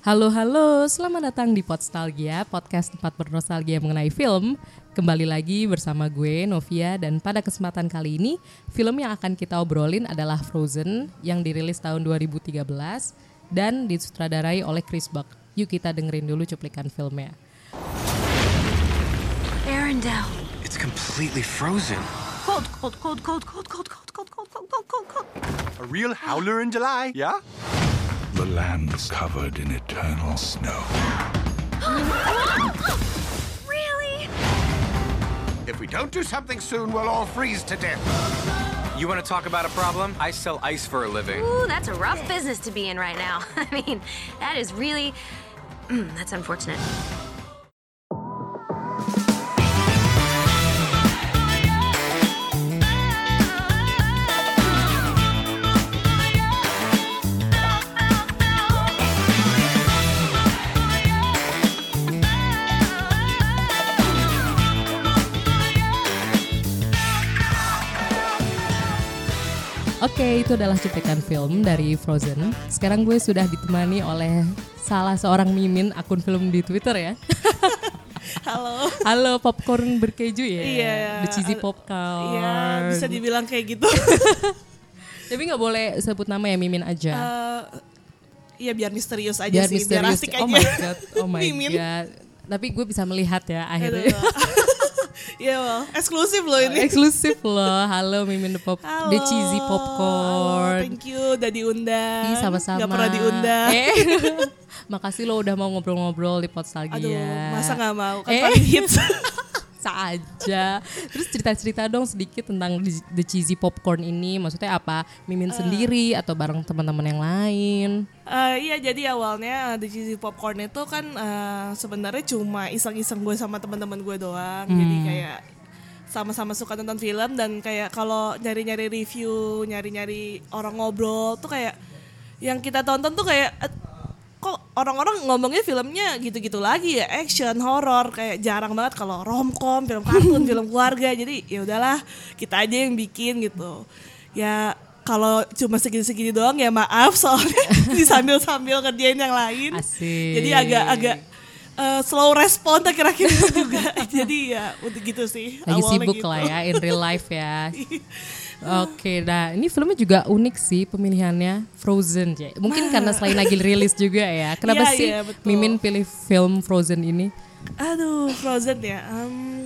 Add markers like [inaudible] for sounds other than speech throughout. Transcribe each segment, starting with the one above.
Halo halo, selamat datang di Podstalgia, podcast tempat bernostalgia mengenai film. Kembali lagi bersama gue Novia dan pada kesempatan kali ini film yang akan kita obrolin adalah Frozen yang dirilis tahun 2013 dan disutradarai oleh Chris Buck. Yuk kita dengerin dulu cuplikan filmnya. Arendelle. It's completely frozen. Cold, cold, cold, cold, cold, cold, cold, cold, cold, cold, cold, cold. A real howler in July, yeah? The land's covered in eternal snow. [gasps] Really? If we don't do something soon, we'll all freeze to death. You want to talk about a problem? I sell ice for a living. Ooh, that's a rough business to be in right now. [laughs] I mean, that is really. Mm, that's unfortunate. Oke, itu adalah cuplikan film dari Frozen. Sekarang gue sudah ditemani oleh salah seorang mimin akun film di Twitter ya. [laughs] Halo. Halo, popcorn berkeju ya. Iya. The cheesy popcorn. Iya, bisa dibilang kayak gitu. [laughs] Tapi nggak boleh sebut nama ya Mimin aja. Eh, Iya biar misterius aja biar sih, biar misterius. asik oh aja. my god, oh my [laughs] Mimin. god. Tapi gue bisa melihat ya akhirnya. Iya, well, eksklusif loh ini. Eksklusif loh. Halo Mimin the Pop, Halo. the cheesy Halo, popcorn. thank you udah diundang. Ih, sama-sama. Gak pernah diundang. Eh, [laughs] makasih lo udah mau ngobrol-ngobrol di Podstalgia. Aduh, masa gak mau? Kan Eh. paling [laughs] Saja. Terus cerita-cerita dong sedikit tentang the- cheesy popcorn ini. Maksudnya apa? Mimin Eh. sendiri atau bareng teman-teman yang lain? Eh, iya jadi awalnya uh, The Cheesy Popcorn itu kan eh, sebenarnya cuma iseng-iseng gue sama teman-teman gue doang. Jadi Hmm. kayak sama-sama suka nonton film dan kayak kalau nyari-nyari review, nyari-nyari orang ngobrol tuh kayak yang kita tonton tuh kayak eh, kok orang-orang ngomongnya filmnya gitu-gitu lagi ya action horror kayak jarang banget kalau romcom film kartun [laughs] film keluarga jadi ya udahlah kita aja yang bikin gitu ya kalau cuma segini-segini doang ya maaf soalnya [laughs] di sambil-sambil kerjain yang lain Asik. jadi agak-agak eh, slow respon akhir-akhir juga [laughs] jadi ya untuk gitu sih Lagi sibuk gitu. lah ya in real life ya. Oke, nah ini filmnya juga unik sih pemilihannya Frozen ya. Mungkin [laughs] karena selain lagi rilis juga ya. Kenapa Iya, sih betul. Mimin pilih film Frozen ini? Aduh, Frozen ya. Em,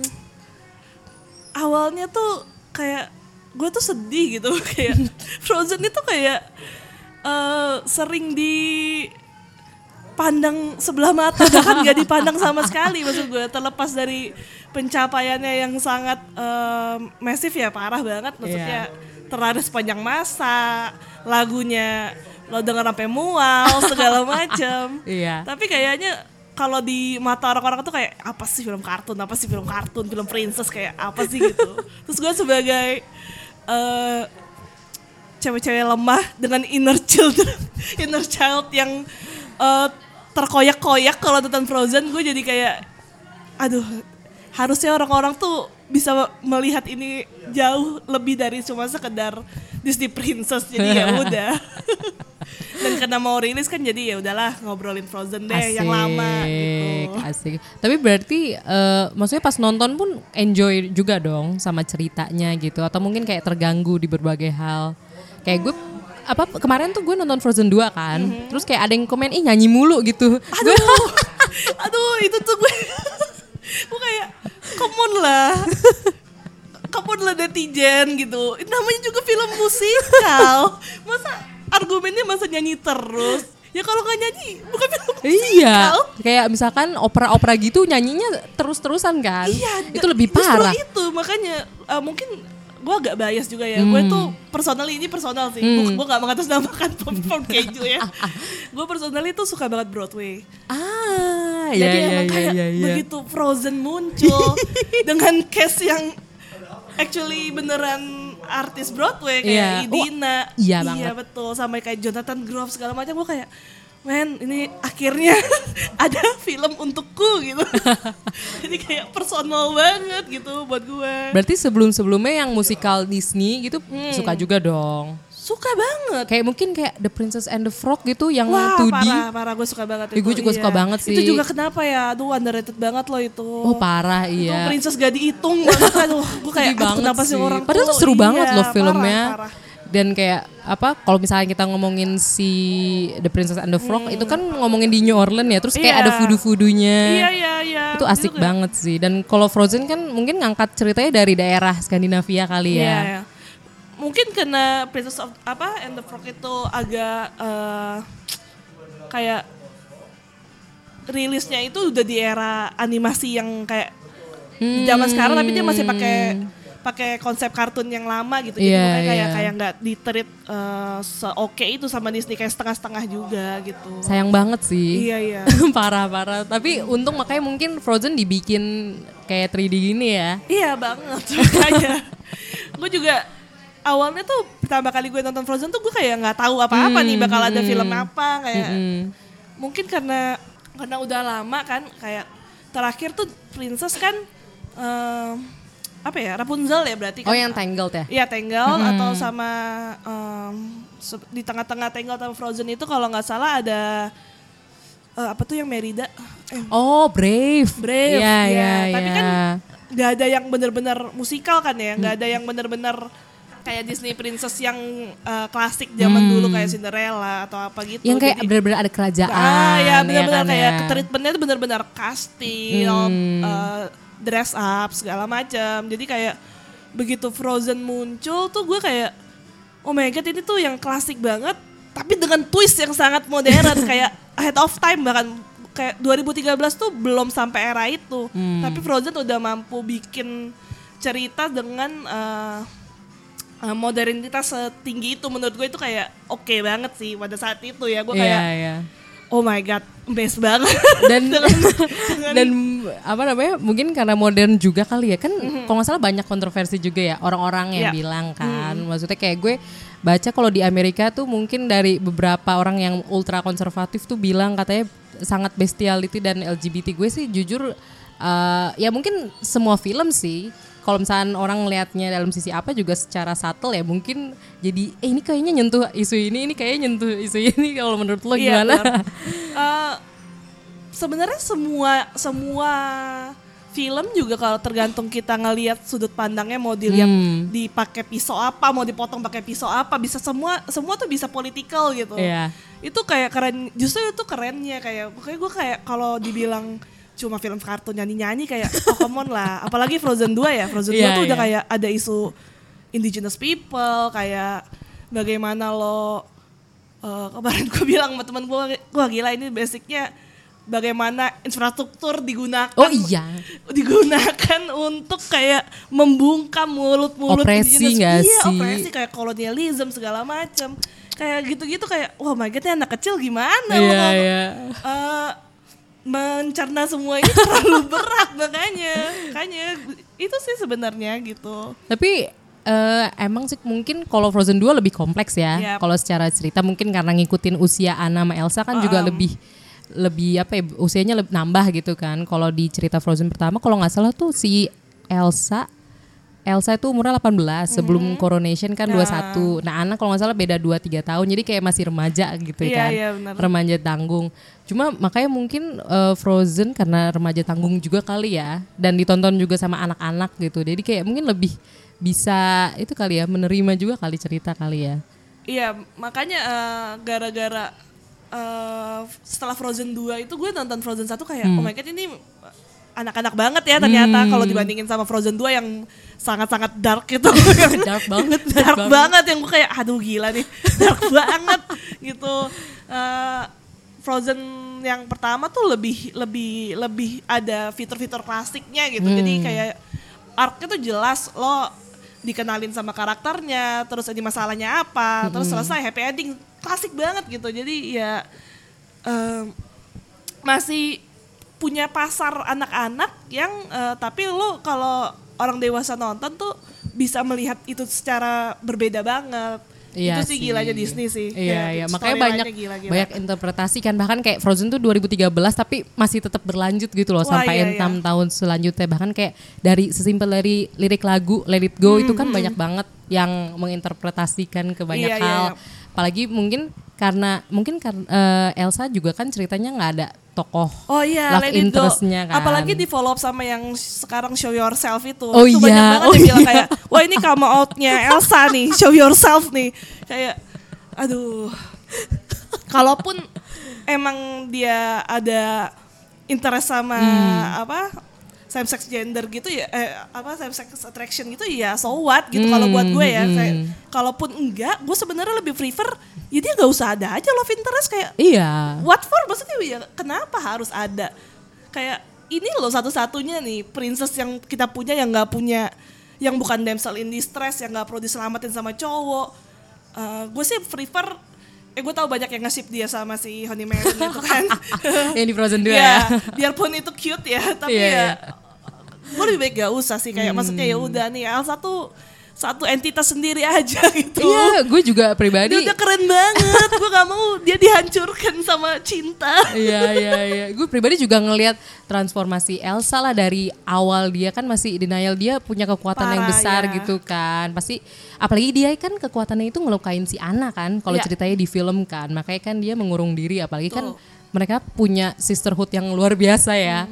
awalnya tuh kayak gue tuh sedih gitu [laughs] kayak Frozen itu kayak eh, sering di pandang sebelah mata. Bahkan gak dipandang sama sekali maksud gue. Terlepas dari pencapaiannya yang sangat em, masif ya parah banget. Maksudnya terlalu sepanjang masa lagunya lo denger sampai mual segala [laughs] macem. Iya. tapi kayaknya kalau di mata orang-orang tuh kayak apa sih film kartun, apa sih film kartun, film princess kayak apa sih gitu. Terus gue sebagai eh, cewek-cewek lemah dengan inner children, [laughs] inner child yang eh, terkoyak-koyak kalau nonton Frozen, gue jadi kayak, aduh, harusnya orang-orang tuh bisa melihat ini jauh lebih dari cuma sekedar Disney princess. Jadi ya [laughs] udah. [laughs] Dan karena mau rilis kan jadi ya udahlah ngobrolin Frozen deh yang lama gitu. Asik. Tapi berarti eh, maksudnya pas nonton pun enjoy juga dong sama ceritanya gitu atau mungkin kayak terganggu di berbagai hal. Kayak gue apa kemarin tuh gue nonton Frozen 2 kan. Terus kayak ada yang komen ih nyanyi mulu gitu. Aduh, [laughs] aduh itu tuh gue, [laughs] gue kayak, come on lah, come on lah netizen gitu. Namanya juga film musikal, [laughs] masa argumennya masa nyanyi terus? Ya kalau nggak nyanyi bukan film musikal. Iya, kayak misalkan opera-opera gitu nyanyinya terus-terusan kan. Iya, itu lebih parah. Itu makanya eh, mungkin gue agak bias juga ya. Gue Hmm. tuh personally ini personal sih. Gue gue gak mengatasnamakan [laughs] popcorn keju ya. gue personally tuh suka banget Broadway. Ah, iya Jadi iya emang iya kayak iya. iya. begitu Frozen muncul [laughs] dengan cast yang actually beneran artis Broadway Iya. kayak Idina. Oh, iya banget. betul sampai kayak Jonathan Groff segala macam gue kayak men ini akhirnya [laughs] ada film untukku gitu. [laughs] Jadi kayak personal banget gitu buat gue. Berarti sebelum-sebelumnya yang musikal Disney gitu Hmm. suka juga dong. Suka banget. Kayak mungkin kayak The Princess and the Frog gitu yang Wah 2D. parah, parah gue suka banget itu. gue juga iya. suka banget Itu sih. juga kenapa ya, aduh underrated banget loh itu. Oh parah Itu iya. princess gak dihitung banget, [laughs] aduh gue kayak aduh, kenapa sih orang Padahal tuh seru iya, banget loh parah, filmnya. parah. Dan kayak apa kalau misalnya kita ngomongin si The Princess and the Frog itu kan ngomongin di New Orleans ya terus kayak Hmm. Iya. ada voodoo-voodoonya. Iya iya iya. Itu asik banget sih. Dan kalau Frozen kan mungkin ngangkat ceritanya dari daerah Skandinavia kali ya. Iya, iya. Mungkin karena Princess of apa and the Frog itu agak eh, kayak rilisnya itu udah di era animasi yang kayak di zaman sekarang tapi dia masih pakai pakai konsep kartun yang lama gitu. Jadi makanya kayak iya. kayak nggak diterit eh, seoke itu sama Disney kayak setengah-setengah juga gitu. Sayang banget sih. Iya iya. [laughs] Parah-parah. Tapi untung makanya mungkin Frozen dibikin kayak 3D gini ya. Iya banget makanya. [laughs] gue juga awalnya tuh pertama kali gue nonton Frozen tuh gue kayak nggak tahu apa-apa nih bakal ada film apa kayak mungkin karena karena udah lama kan kayak terakhir tuh Princess kan eh, apa ya Rapunzel ya berarti kan Oh yang Tangled ya? Iya Tangled atau sama se- di tengah-tengah Tangled sama Frozen itu kalau nggak salah ada eh, apa tuh yang Merida eh, Oh Brave. Brave, Iya, ya. iya, Tapi iya. kan nggak ada yang bener-bener musikal kan ya, nggak ada yang bener-bener kayak Disney Princess yang uh, klasik zaman dulu kayak Cinderella atau apa gitu. Hmm. Yang kayak benar-benar ada kerajaan. ah ya bener-bener kan, kayak ya. treatmentnya itu bener-bener kastil, Hmm. uh, dress up segala macam. Jadi kayak begitu Frozen muncul tuh gue kayak oh my god ini tuh yang klasik banget, tapi dengan twist yang sangat modern [laughs] kayak ahead of time bahkan kayak 2013 tuh belum sampai era itu, Hmm. tapi Frozen udah mampu bikin cerita dengan uh, uh, modernitas setinggi itu menurut gue itu kayak oke banget sih pada saat itu ya gue Iya, kayak iya. Oh my god best banget dan [laughs] [laughs] dan apa namanya mungkin karena modern juga kali ya kan kalau nggak salah banyak kontroversi juga ya orang-orang yang. Iya. bilang kan maksudnya kayak gue baca kalau di Amerika tuh mungkin dari beberapa orang yang ultra konservatif tuh bilang katanya sangat bestiality dan LGBT gue sih jujur eh, ya mungkin semua film sih kalau misalnya orang ngelihatnya dalam sisi apa juga secara subtle ya mungkin jadi eh ini kayaknya nyentuh isu ini ini kayaknya nyentuh isu ini [laughs] kalau menurut lo Iya, gimana? benar. [laughs] Eh, sebenarnya semua semua film juga kalau tergantung kita ngelihat sudut pandangnya mau dilihat Hmm. dipakai pisau apa mau dipotong pakai pisau apa bisa semua semua tuh bisa political gitu Iya. itu kayak keren justru itu kerennya kayak kayak gue kayak kalau dibilang cuma film kartun nyanyi nyanyi kayak oh come on lah apalagi Frozen 2 ya Frozen 2 Iya, tuh udah iya. kayak ada isu indigenous people kayak bagaimana lo eh, kemarin gue bilang sama teman gue wah gila ini basicnya bagaimana infrastruktur digunakan Oh iya. digunakan untuk kayak membungkam mulut-mulut Opresi indigenous- nggak iya, sih? opresi kayak kolonialisme segala macam kayak gitu-gitu kayak wah my god ini anak kecil gimana lo Iya, kalau, iya. eh, mencerna semua ini terlalu [laughs] berat makanya makanya itu sih sebenarnya gitu Tapi eh, emang sih mungkin kalau Frozen 2 lebih kompleks ya. Yap. Kalau secara cerita mungkin karena ngikutin usia Anna sama Elsa kan juga lebih lebih apa ya usianya lebih nambah gitu kan. Kalau di cerita Frozen pertama kalau nggak salah tuh si Elsa Elsa itu umurnya 18 sebelum coronation kan 21. Nah, Anna kalau nggak salah beda 2 3 tahun. Jadi kayak masih remaja gitu Iya, kan. iya, benar. Remaja tanggung. Cuma makanya mungkin eh, Frozen karena remaja tanggung juga kali ya dan ditonton juga sama anak-anak gitu. Jadi kayak mungkin lebih bisa itu kali ya menerima juga kali cerita kali ya. Iya, makanya eh, gara-gara eh, setelah Frozen 2 itu gue nonton Frozen 1 kayak Hmm. oh my god ini anak-anak banget ya ternyata kalau dibandingin sama Frozen 2 yang sangat-sangat dark gitu. [laughs] Dark banget, dark dark banget. banget yang gue kayak aduh gila nih, dark [laughs] banget gitu. Eh, Frozen yang pertama tuh lebih lebih lebih ada fitur-fitur klasiknya gitu. Jadi Hmm. kayak arc-nya tuh jelas lo dikenalin sama karakternya, terus ini masalahnya apa, terus Hmm. selesai happy ending, klasik banget gitu. Jadi ya em, masih punya pasar anak-anak yang eh, tapi lo kalau orang dewasa nonton tuh bisa melihat itu secara berbeda banget. Iya itu sih gilanya Disney sih Iya, Kayak iya. Makanya banyak gila-gila. banyak interpretasi kan bahkan kayak Frozen tuh 2013 tapi masih tetap berlanjut gitu loh Wah, sampai iya, enam iya. tahun selanjutnya bahkan kayak dari sesimpel dari lirik lagu Let It Go itu Hmm, kan banyak banget yang menginterpretasikan ke banyak Iya, iya, hal. iya. Apalagi mungkin karena mungkin karena eh, Elsa juga kan ceritanya nggak ada tokoh Oh iya, love interestnya kan. Apalagi di follow up sama yang sekarang Show Yourself itu. Oh itu iya, banyak banget oh yang bilang iya. kayak, wah ini come out-nya Elsa nih, Show Yourself nih. Kayak, aduh. Kalaupun emang dia ada interest sama Hmm. apa same sex gender gitu ya eh, apa same sex attraction gitu ya so what gitu kalau buat gue ya Hmm, kayak kalaupun enggak gue sebenarnya lebih prefer ya dia nggak usah ada aja love interest kayak Iya. what for maksudnya ya kenapa harus ada kayak ini loh satu-satunya nih princess yang kita punya yang nggak punya yang bukan damsel in distress yang nggak perlu diselamatin sama cowok Eh, gue sih prefer eh gue tahu banyak yang nge-ship dia sama si Honey Melon itu kan [laughs] yang di Frozen 2 ya ya. biarpun itu cute ya tapi Iya, ya iya. Gue lebih baik gak usah sih kayak maksudnya ya udah nih Elsa tuh satu entitas sendiri aja [laughs] gitu Iya, gue juga pribadi. dia udah keren banget gue gak mau dia dihancurkan sama cinta Iya iya iya. Gue pribadi juga ngelihat transformasi Elsa lah dari awal dia kan masih denial dia punya kekuatan yang Parah, besar ya. gitu kan. Pasti apalagi dia kan kekuatannya itu ngelukain si Anna kan kalau Ya. ceritanya di film kan. Makanya kan dia mengurung diri apalagi kan mereka punya sisterhood yang luar biasa ya.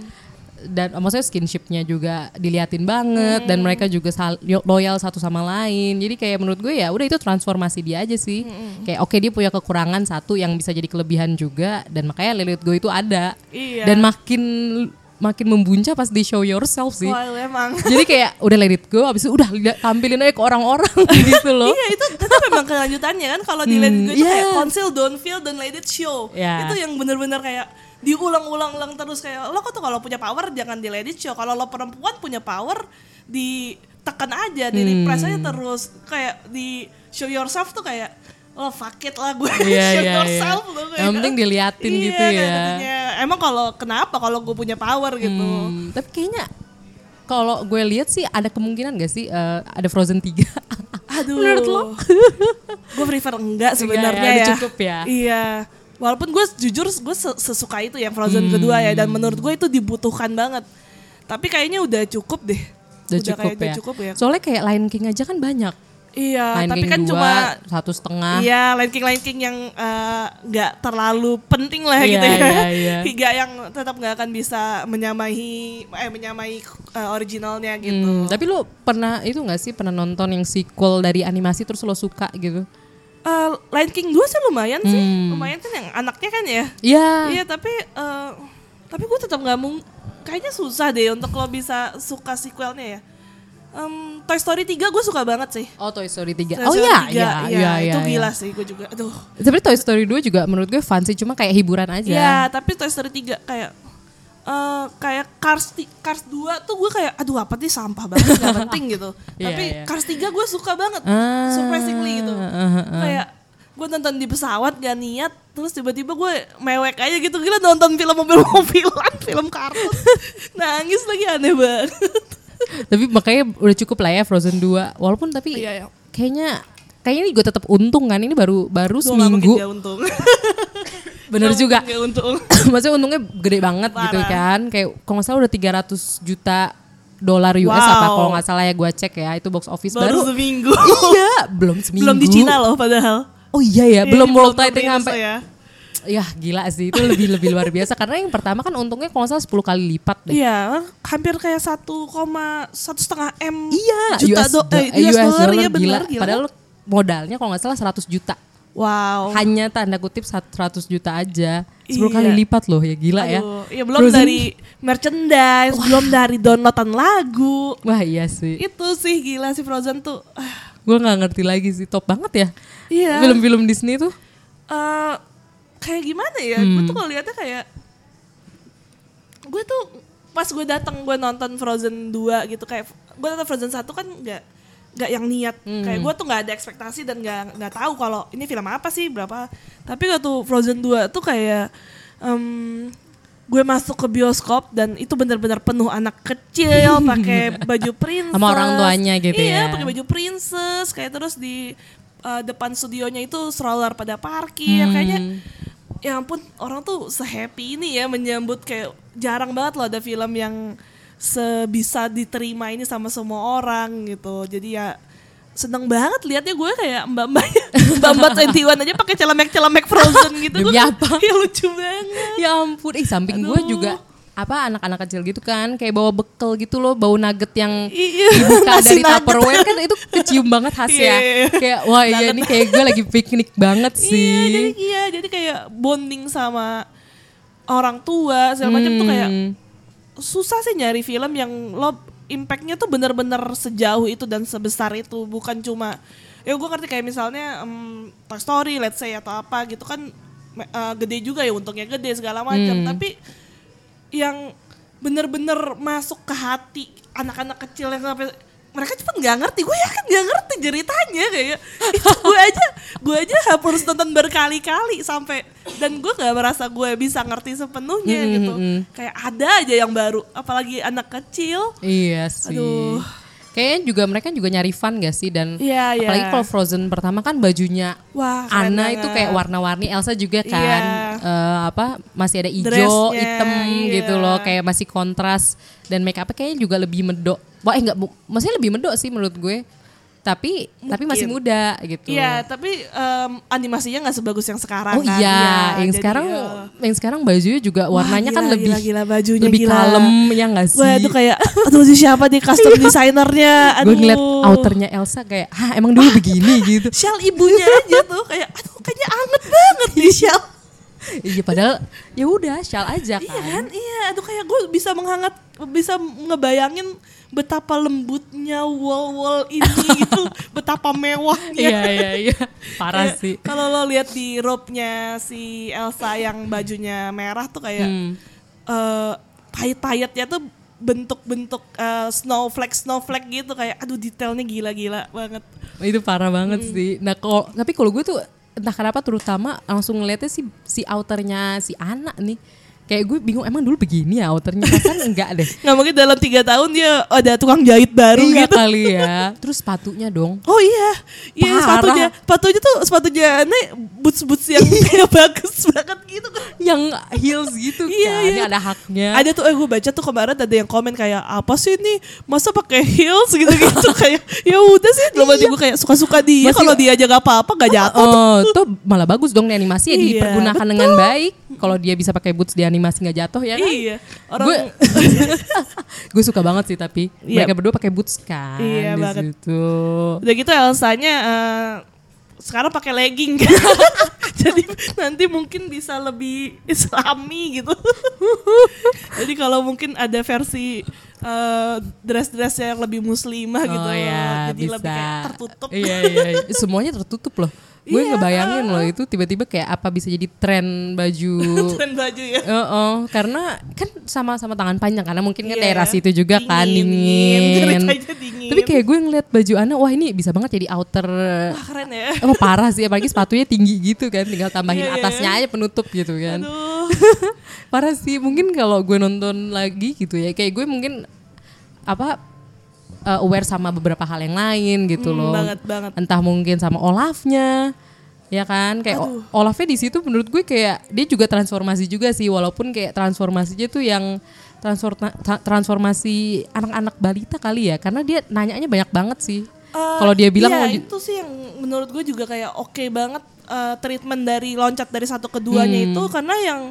Dan maksudnya skinshipnya juga diliatin banget dan mereka juga sal- loyal satu sama lain. Jadi kayak menurut gue ya udah itu transformasi dia aja sih. Kayak oke dia punya kekurangan satu yang bisa jadi kelebihan juga dan makanya Lilith Go itu ada. Iya. Dan makin makin membuncah pas di show yourself sih. Wah emang [laughs] Jadi kayak udah let it go abis itu udah tampilin aja ke orang-orang [laughs] gitu loh. Iya itu itu memang kelanjutannya kan kalau di Let It Go itu iya. kayak conceal don't feel don't let it show Iya. itu yang bener-bener kayak diulang-ulang-ulang terus kayak lo kok tuh kalau punya power jangan di it show kalau lo perempuan punya power ditekan aja di repress aja terus kayak di show yourself tuh kayak oh fuck it lah gue Iya, [laughs] show iya, iya. yourself loh Yang penting diliatin Iya, gitu ya. katanya. emang kalau kenapa kalau gue punya power gitu Hmm, tapi kayaknya kalau gue lihat sih ada kemungkinan gak sih eh, ada Frozen 3 [laughs] Aduh. Menurut lo? [laughs] gue prefer enggak sebenarnya ya, ya. cukup ya. Iya. Walaupun gue jujur gue se- sesuka itu yang Frozen kedua ya dan menurut gue itu dibutuhkan banget. Tapi kayaknya udah cukup deh. udah cukup kayak udah ya. cukup ya. Soalnya kayak Lion King aja kan banyak. Iya, Lion tapi King kan 2, cuma satu setengah. Iya, Lion King Lion King yang eh, nggak terlalu penting lah Iya, gitu ya. iya, iya. [laughs] Hingga yang tetap nggak akan bisa menyamai eh menyamai eh, originalnya gitu. Hmm, tapi lu pernah itu gak sih pernah nonton yang sequel dari animasi terus lo suka gitu? Eh, Lion King 2 sih lumayan sih. Hmm. Lumayan kan yang anaknya kan ya. Iya. Iya tapi eh, tapi gue tetap nggak mau kayaknya susah deh untuk lo bisa suka sequelnya ya. Em, Toy Story 3 gue suka banget sih. Oh Toy Story 3. Toy oh iya, 3, iya, iya, itu iya, gila iya. sih gue juga. Aduh. Tapi Toy Story 2 juga menurut gue fun sih, cuma kayak hiburan aja. Iya, tapi Toy Story 3 kayak eh kayak Cars Cars 2 tuh gue kayak aduh apa nih sampah banget gak [laughs] penting gitu. Iya, tapi iya. Cars 3 gue suka banget. Ah, surprisingly gitu. ah, ah. Kayak gue nonton di pesawat gak niat terus tiba-tiba gue mewek aja gitu gila nonton film mobil-mobilan [laughs] film kartun nangis lagi aneh banget [laughs] Tapi makanya udah cukup lah ya Frozen 2. Walaupun tapi Iya, iya. kayaknya kayaknya ini gue tetap untung kan. Ini baru baru makin seminggu. untung Bener juga. untung [coughs] Maksudnya untungnya gede banget gitu Parah. kan. Kayak kalau nggak salah udah 300 juta dolar US Wow. apa kalau nggak salah ya gue cek ya itu box office baru, baru. seminggu [laughs] iya, belum seminggu. belum di Cina loh padahal Oh iya ya, Iya, belum ini worldwide Indonesia sampai ya. Ya gila sih itu lebih lebih luar biasa karena yang pertama kan untungnya kalau salah 10 kali lipat deh. Iya, hampir kayak satu koma satu setengah m Iya, juta US, do, eh, US, dollar, ya gila. benar gila. Padahal modalnya kalau nggak salah 100 juta. Wow. Hanya tanda kutip sat- 100 juta aja. 10 Iya. kali lipat loh ya gila ya. Aduh, iya belum Frozen- dari merchandise, belum dari downloadan lagu. Wah iya sih. Itu sih gila sih Frozen tuh. Ah, Gue nggak ngerti lagi sih top banget ya. Iya. Film-film Disney tuh. eh, kayak gimana ya? Hmm. Gue tuh ngeliatnya kayak gue tuh pas gue datang gue nonton Frozen 2 gitu kayak gue nonton Frozen 1 kan nggak nggak yang niat Hmm. kayak gue tuh nggak ada ekspektasi dan nggak nggak tahu kalau ini film apa sih berapa tapi waktu Frozen 2 tuh kayak em, gue masuk ke bioskop dan itu benar-benar penuh anak kecil [laughs] pakai baju princess Sama orang tuanya gitu iya ya. pakai baju princess kayak terus di eh, depan studionya itu stroller pada parkir Hmm. kayaknya ya ampun orang tuh sehappy ini ya menyambut kayak jarang banget loh ada film yang sebisa diterima ini sama semua orang gitu. Jadi ya seneng banget liatnya gue kayak mbak mbaknya [laughs] mbak mbak 21 aja pakai celemek celemek frozen gitu. Gua- apa? ya lucu banget. Ya ampun, ih samping gue Aduh. juga apa anak-anak kecil gitu kan kayak bawa bekal gitu loh bau nugget yang Iya, dibuka [laughs] dari tupperware. Kan itu kecium banget khasnya Iya, iya. kayak wah iya ini kayak gue lagi piknik banget Iya, jadi sih iya, jadi kayak bonding sama orang tua segala macam tuh kayak Hmm. Susah sih nyari film yang lo impactnya tuh bener-bener sejauh itu dan sebesar itu bukan cuma ya gue ngerti kayak misalnya em, Toy Story let's say atau apa gitu kan eh, gede juga ya untungnya gede segala macam Hmm. tapi yang bener-bener masuk ke hati anak-anak kecil yang sampai mereka cepet nggak ngerti gue yakin nggak ngerti ceritanya kayak itu gue aja gue aja harus nonton berkali-kali sampai dan gue nggak merasa gue bisa ngerti sepenuhnya Mm, gitu mm, mm. kayak ada aja yang baru apalagi anak kecil iya sih Aduh. Kayaknya juga mereka juga nyari fun gak sih dan Iya, iya. apalagi kalau Frozen pertama kan bajunya Wah, Anna itu banget. kayak warna-warni Elsa juga kan Iya. eh, apa masih ada hijau hitam iya. gitu loh kayak masih kontras dan make upnya kayaknya juga lebih medok wah eh enggak maksudnya lebih medok sih menurut gue tapi tapi masih Mungkin. muda gitu Iya, tapi em, animasinya nggak sebagus yang sekarang Oh kan. iya, yang jadi, sekarang eh, yang sekarang bajunya juga Wah, warnanya kan gila, lebih gila, gila, bajunya lebih gila. kalem ya nggak sih? Gue tuh kayak, aduh si siapa di custom [laughs] desainernya? Aduh. gue ngeliat outernya Elsa kayak, hah emang dulu begini gitu. Shell ibunya aja tuh kayak, aduh kayaknya anget banget nih Shell. Iya padahal ya udah shawl aja kan. Iya kan, iya. Aduh kayak gue bisa menghangat, bisa ngebayangin betapa lembutnya wall-wall ini [laughs] gitu, betapa mewahnya. Iya iya iya, parah Kayak sih. Kalau lo lihat di robe-nya si Elsa yang bajunya merah tuh kayak Hmm. eh, pahit-pahitnya tuh bentuk-bentuk eh, snowflake snowflake gitu kayak aduh detailnya gila-gila banget. Itu parah banget Hmm. sih. Nah kalau tapi kalau gue tuh entah kenapa terutama langsung ngeliatnya si si outernya si anak nih. Kayak gue bingung emang dulu begini ya outernya kan [laughs] enggak deh. Nggak mungkin dalam tiga tahun dia ada tukang jahit baru iya gitu. kali ya. [laughs] Terus sepatunya dong. Oh iya, Parah. iya sepatunya, sepatunya tuh sepatunya aneh boots boots yang [laughs] kayak bagus banget gitu kan. Yang heels gitu Iya, kan. iya. Ini ada haknya. Ada tuh, eh gue baca tuh kemarin ada yang komen kayak apa sih ini masa pakai heels gitu-gitu kayak ya udah sih dalam hati gue kayak suka-suka dia Masih- kalau dia aja gak apa-apa gak jatuh. Oh, tuh malah bagus dong nih animasi ya Iya, dipergunakan dengan baik. Kalau dia bisa pakai boots di animasi nggak jatuh ya kan? Iya, orang Gue [laughs] gue suka banget sih tapi Iya. mereka berdua pakai boots kan Iya di banget. situ. udah gitu Elsanya eh, sekarang pakai legging kan. [laughs] Jadi nanti mungkin bisa lebih islami gitu. [laughs] Jadi kalau mungkin ada versi eh, dress-dress yang lebih muslimah gitu. Oh ya, Jadi bisa. lebih kayak tertutup. Iya iya, iya. semuanya tertutup loh. Gue Iya, ngebayangin loh itu tiba-tiba kayak apa bisa jadi tren baju. [laughs] Tren baju ya. Heeh, karena kan sama-sama tangan panjang karena mungkin kan Iya. daerah situ juga kan Dingin, dingin. [laughs] dingin. Tapi kayak gue ngeliat baju Ana, wah ini bisa banget jadi outer. Wah keren ya. Oh parah sih, apalagi sepatunya tinggi gitu kan, tinggal tambahin Iya, iya, atasnya iya. aja penutup gitu kan. Aduh. [laughs] parah sih, mungkin kalau gue nonton lagi gitu ya, kayak gue mungkin apa uh, aware sama beberapa hal yang lain gitu Hmm, loh. banget, banget. Entah mungkin sama Olafnya, ya kan? Kayak O- Olafnya di situ menurut gue kayak dia juga transformasi juga sih, walaupun kayak transformasinya tuh yang transfor- tra- transformasi anak-anak balita kali ya, karena dia nanyanya banyak banget sih. Eh, kalau dia bilang iya, itu sih yang menurut gue juga kayak oke banget eh, treatment dari loncat dari satu ke duanya Hmm. itu karena yang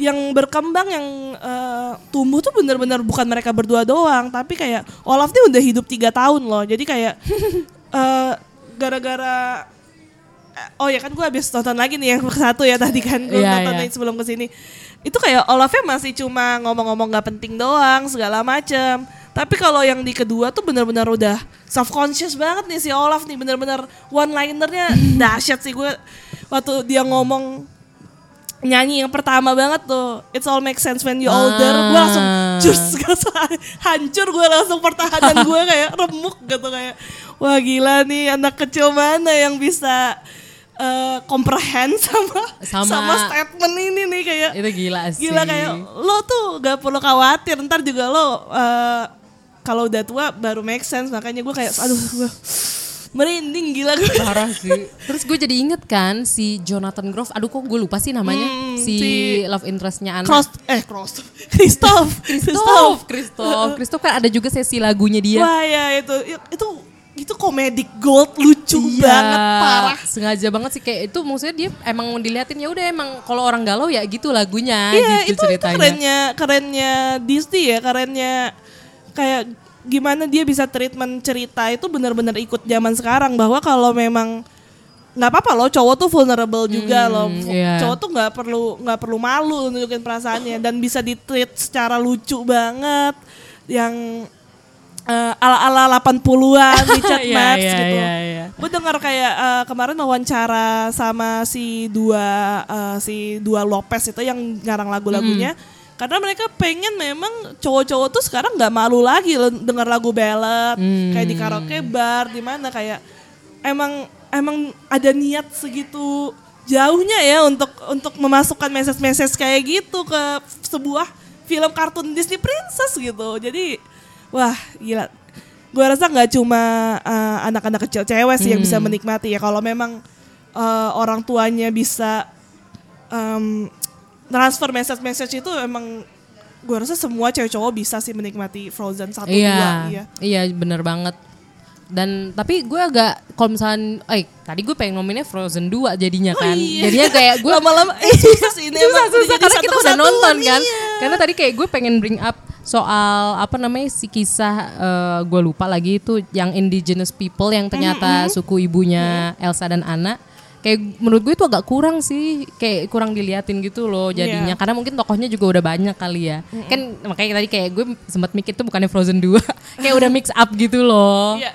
yang berkembang yang eh, tumbuh tuh bener-bener bukan mereka berdua doang tapi kayak Olaf nih udah hidup tiga tahun loh. Jadi kayak [laughs] eh, gara-gara eh, oh ya kan gue habis nonton lagi nih yang satu ya tadi kan gue Iya, nonton nih sebelum ke sini itu kayak Olafnya masih cuma ngomong-ngomong nggak penting doang segala macem. Tapi kalau yang di kedua tuh benar-benar udah self conscious banget nih si Olaf nih benar-benar one linernya [laughs] dahsyat sih gue waktu dia ngomong nyanyi yang pertama banget tuh. It's all make sense when you older. Gue langsung jus [laughs] hancur gue langsung pertahanan gue kayak remuk gitu kayak wah gila nih anak kecil mana yang bisa eh comprehend sama, Sama- sama statement ini nih kayak itu gila sih. gila kayak lo tuh gak perlu khawatir ntar juga lo eh, kalau udah tua baru make sense. Makanya gue kayak aduh gue merinding gila gue. Parah sih. Terus gue jadi inget kan si Jonathan Groff, aduh kok gue lupa sih namanya, Hmm, si, si love interestnya anak. Cross eh cross [laughs] Christoph Christoph, Christoph, Christoph kan ada juga sesi lagunya dia. Wah ya itu itu itu komedic gold lucu Iya, banget parah. Sengaja banget sih kayak itu maksudnya dia emang mau diliatin ya udah emang kalau orang galau ya gitu lagunya Iya gitu itu itu ceritanya. kerennya kerennya Disney ya kerennya kayak gimana dia bisa treatment cerita itu benar-benar ikut zaman sekarang bahwa kalau memang nggak apa-apa loh cowok tuh vulnerable juga loh iya. cowok tuh nggak perlu nggak perlu malu nunjukin perasaannya dan bisa ditreat secara lucu banget yang eh, ala-ala 80-an Richard [laughs] Iya, Maps iya, gitu. iya, iya. Gue dengar kayak eh, kemarin wawancara sama si dua eh, si dua Lopez itu yang ngarang lagu-lagunya. Karena mereka pengen memang cowok-cowok tuh sekarang nggak malu lagi loh denger lagu ballad kayak di karaoke bar di mana kayak emang emang ada niat segitu jauhnya ya untuk untuk memasukkan message-message kayak gitu ke sebuah film kartun Disney Princess gitu. Jadi wah gila. Gue rasa nggak cuma uh, anak-anak kecil cewek sih yang bisa menikmati ya. Kalau memang uh, orang tuanya bisa um, transfer message-message itu emang gue rasa semua cewek cowok bisa sih menikmati Frozen satu dua. Iya, Iya. iya bener banget. Dan tapi gue agak kalau misalnya, eh tadi gue pengen nominnya Frozen 2 jadinya kan. iya. Jadinya kayak gue [laughs] Lama-lama eh susah sih ini [laughs] susah susah karena kita udah nonton kan. iya. Karena tadi kayak gue pengen bring up soal apa namanya si kisah eh, gue lupa lagi itu yang indigenous people yang ternyata suku ibunya Elsa dan Anna. Kayak menurut gue itu agak kurang sih, kayak kurang diliatin gitu loh jadinya. Iya. Karena mungkin tokohnya juga udah banyak kali ya. Kan makanya tadi kayak gue sempat mikir tuh bukannya Frozen 2, [laughs] kayak udah mix up gitu loh. Iya.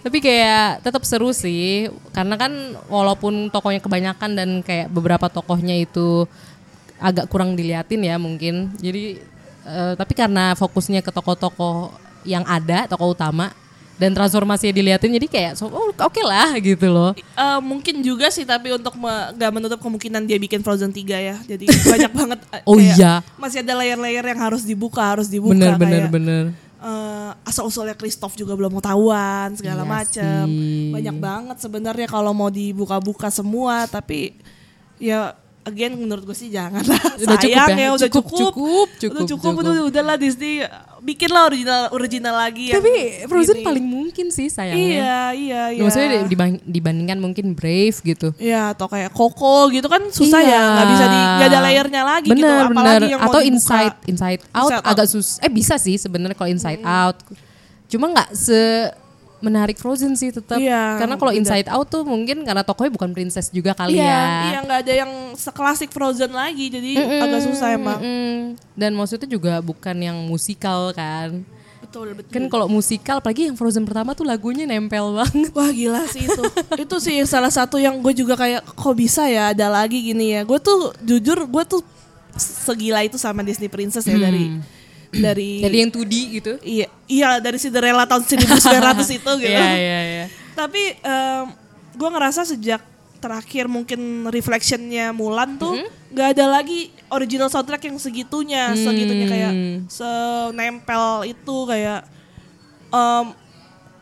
Tapi kayak tetap seru sih, karena kan walaupun tokohnya kebanyakan dan kayak beberapa tokohnya itu agak kurang diliatin ya mungkin. Jadi eh, tapi karena fokusnya ke tokoh-tokoh yang ada, tokoh utama dan transformasinya diliatin jadi kayak so, oh, oke lah gitu loh. Eh, mungkin juga sih tapi untuk me- gak menutup kemungkinan dia bikin Frozen 3 ya. Jadi [laughs] banyak banget eh, Oh iya. Masih ada layer-layer yang harus dibuka, harus dibuka Bener bener kayak, bener. eh, asal-usulnya Christoph juga belum mau tahuan segala Iya macem sih. Banyak banget sebenarnya kalau mau dibuka-buka semua tapi ya again menurut gue sih jangan lah. Udah cukup Sayang ya? udah Cukup, cukup. cukup, udah cukup, cukup, cukup. udah udahlah Disney bikinlah original original lagi Tapi Frozen ini. paling mungkin sih sayangnya. Iya, iya, iya. Maksudnya dibang- dibandingkan mungkin Brave gitu. Ya atau kayak Coco gitu kan susah Iya. ya nggak bisa di nggak ada layernya lagi gitu bener, apalagi bener. yang atau inside inside out Inside Out. agak sus eh bisa sih sebenarnya kalau inside out cuma nggak se menarik Frozen sih tetap Iya, karena kalau inside out tuh mungkin karena tokohnya bukan princess juga kali Iya, ya iya nggak ada yang seklasik Frozen lagi jadi agak susah emang. Mm-mm. dan maksudnya juga bukan yang musikal kan Betul betul. kan kalau musikal apalagi yang Frozen pertama tuh lagunya nempel banget Wah gila sih itu. [laughs] itu sih salah satu yang gue juga kayak kok bisa ya ada lagi gini ya. Gue tuh jujur gue tuh segila itu sama Disney Princess ya dari [clears throat] dari jadi yang 2D gitu iya iya dari Cinderella tahun 1900 itu [laughs] gitu. Iya iya iya Tapi gue ngerasa sejak terakhir mungkin reflectionnya Mulan tuh nggak ada lagi original soundtrack yang segitunya, segitunya kayak senempel itu kayak em,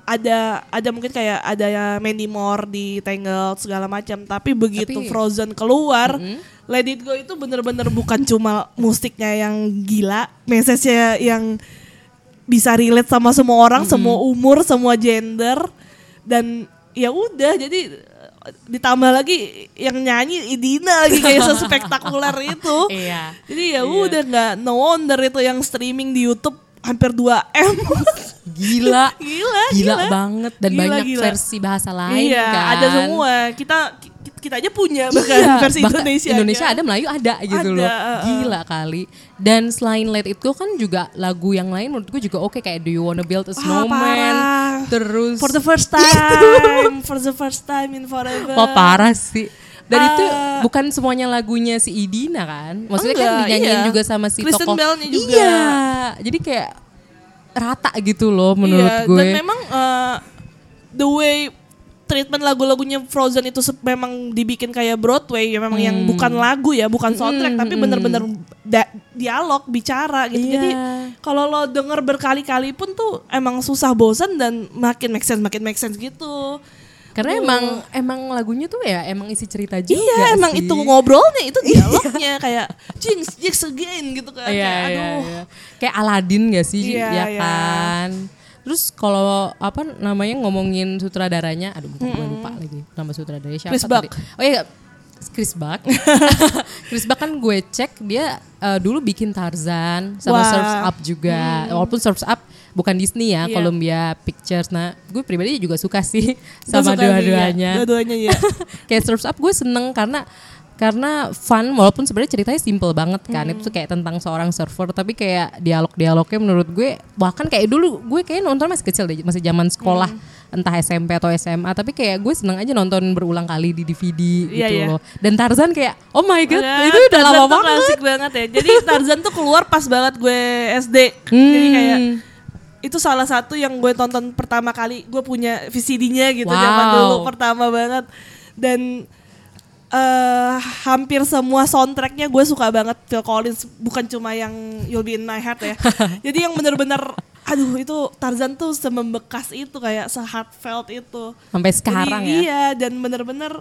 ada ada mungkin kayak ada ya Mandy Moore di Tangled segala macam. Tapi begitu Tapi- Frozen keluar, Let It Go itu bener-bener bukan cuma musiknya yang gila, message-nya yang bisa relate sama semua orang, semua umur, semua gender dan ya udah jadi eh, ditambah lagi yang nyanyi Idina lagi kayak [laughs] sespektakuler itu. Iya. Jadi ya udah nggak no wonder itu yang streaming di YouTube hampir 2 m. [laughs] gila gila, gila banget dan Gila, banyak gila. versi bahasa lain iya, kan ada semua. Kita kita aja punya bahkan Iya, versi bahkan Indonesia. Indonesia ada. Melayu ada gitu Ada, loh. gila kali. Dan selain Let It Go kan juga lagu yang lain menurut gue juga oke kayak Do You Wanna Build a Snowman parah. terus For the first [laughs] time, for the first time in forever. Wah parah sih. Dan Uh, itu bukan semuanya lagunya si Idina kan? Maksudnya kan Enggak, dinyanyiin iya. juga sama si Kristen tokoh. Bell-nya juga. iya. Jadi kayak rata gitu loh menurut iya, gue. Dan memang uh, the way treatment lagu-lagunya Frozen itu memang dibikin kayak Broadway ya memang yang Hmm. bukan lagu ya, bukan soundtrack tapi bener-bener dialog, bicara gitu. Iya. Jadi kalau lo denger berkali-kali pun tuh emang susah bosan dan makin make sense, makin make sense gitu. Karena emang emang lagunya tuh ya emang isi cerita juga Iya, emang sih. itu ngobrolnya, itu dialognya kayak jinx, jinx again gitu kan. Iya, Kayak, iya, aduh. iya. Kayak Aladin gak sih? Iya, ya iya. kan. Terus kalau apa namanya ngomongin sutradaranya, aduh gue lupa lagi nama sutradaranya siapa Chris Buck. tadi? Oh iya, Chris Buck. [laughs] Chris Buck kan gue cek dia eh, dulu bikin Tarzan sama Wah. Surf's Up juga. Walaupun Surf's Up bukan Disney ya, Iya. Columbia Pictures. Nah, gue pribadi juga suka sih sama suka sih, dua-duanya. ya. Dua-duanya ya. [laughs] kayak Surf's Up gue seneng karena karena fun walaupun sebenarnya ceritanya simple banget kan itu tuh kayak tentang seorang surfer tapi kayak dialog-dialognya menurut gue bahkan kayak dulu gue kayak nonton masih kecil deh masih zaman sekolah entah SMP atau SMA tapi kayak gue seneng aja nonton berulang kali di DVD Iya, gitu iya. loh dan Tarzan kayak oh my god Ya, itu udah Tarzan lama tuh banget klasik banget ya. Jadi [laughs] Tarzan tuh keluar pas banget gue SD. Jadi Hmm. kayak itu salah satu yang gue tonton pertama kali. Gue punya VCD-nya gitu Wow. zaman dulu pertama banget. Dan eh hampir semua soundtracknya gue suka banget Phil Collins bukan cuma yang You'll Be in My Heart ya [laughs] jadi yang bener-bener aduh itu Tarzan tuh semembekas itu kayak se-heartfelt itu sampai sekarang jadi, ya Iya, dan bener-bener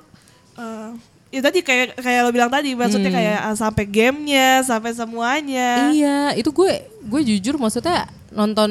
eh ya tadi kayak kayak lo bilang tadi, maksudnya Hmm. kayak ah, sampai gamenya, sampai semuanya. Iya, itu gue gue jujur maksudnya nonton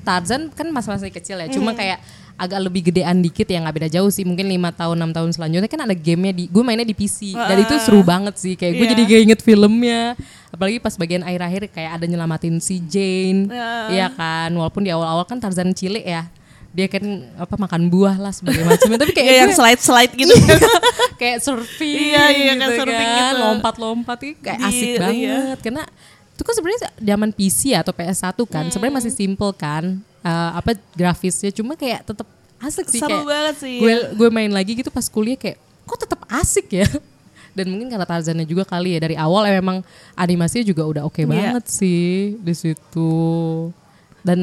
Tarzan kan masa-masa kecil ya. Hmm. Cuma kayak agak lebih gedean dikit ya nggak beda jauh sih. Mungkin lima tahun enam tahun selanjutnya kan ada gamenya di gue mainnya di PC dan itu seru banget sih. Kayak gue Iya. jadi kayak inget filmnya. Apalagi pas bagian akhir-akhir kayak ada nyelamatin si Jane. Iya kan. Walaupun di awal-awal kan Tarzan cilik ya. Dia kan apa makan buah lah sebagai macamnya tapi kayak [laughs] Kayak yang gue- slide-slide gitu. [laughs] [laughs] kayak surfing Iya, iya, kayak gitu surfing kan, gitu. lompat-lompat itu kayak Di- asik iya. banget karena itu kan sebenarnya zaman PC atau PS1 kan sebenarnya masih simple kan eh, apa grafisnya. Cuma kayak tetap asik sih Seru kayak banget sih. gue gue main lagi gitu pas kuliah kayak kok tetap asik ya? [laughs] Dan mungkin karena Tarzannya juga kali ya dari awal ya memang animasinya juga udah oke Iya. banget sih di situ. Dan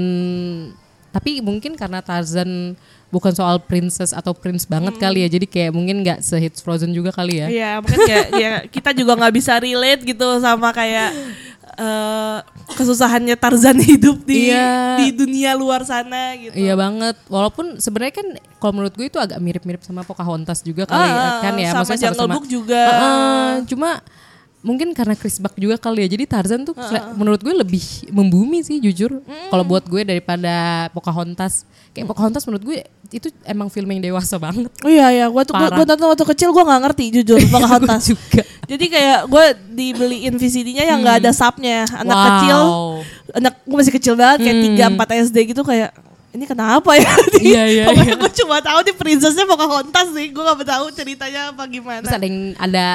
tapi mungkin karena Tarzan bukan soal princess atau prince banget kali ya jadi kayak mungkin nggak sehits Frozen juga kali ya. Iya, mungkin ya, [laughs] ya kita juga nggak bisa relate gitu sama kayak [laughs] eh, kesusahannya Tarzan [laughs] hidup di Iya. di dunia luar sana gitu. Iya banget. Walaupun sebenarnya kan kalau menurut gue itu agak mirip-mirip sama Pocahontas juga kali Ah, kan ya. sama Maksudnya Jungle Book juga. Heeh, cuma mungkin karena Chris Buck juga kali ya. Jadi Tarzan tuh sele- menurut gue lebih membumi sih jujur. Kalau buat gue daripada Pocahontas. Kayak Pocahontas menurut gue itu emang film yang dewasa banget. Oh iya iya, gua tuh gua tonton waktu kecil gua nggak ngerti jujur [laughs] Pocahontas. Gue juga. Jadi kayak gue dibeliin VCD-nya yang nggak ada subnya. Anak Wow. kecil, anak gue masih kecil banget kayak tiga empat SD gitu kayak ini kenapa ya? [laughs] Iya, iya, iya. gue cuma tahu di princessnya Pocahontas sih. Gue gak tahu ceritanya apa gimana. Terus ada yang ada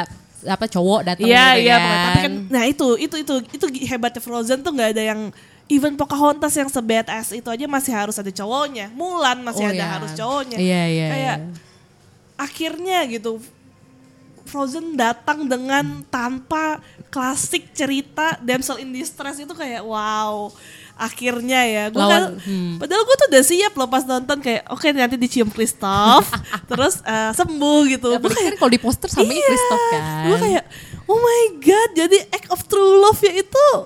apa cowok datang Iya gitu iya, kan. tapi kan nah itu itu itu itu hebatnya Frozen tuh nggak ada yang even Pocahontas yang sebad ass itu aja masih harus ada cowoknya. Mulan masih Oh, ada iya. harus cowoknya. Iya, iya, Kayak iya. akhirnya gitu Frozen datang dengan tanpa klasik cerita damsel in distress itu kayak wow akhirnya ya gue Lawan- kan hmm. padahal gue tuh udah siap loh pas nonton kayak oke nanti dicium Kristoff [laughs] terus eh, sembuh gitu Gua Apalagi kan kalau di poster sama Iya. Kristoff kan. Gue kayak, oh my god, jadi act of true love ya itu [laughs]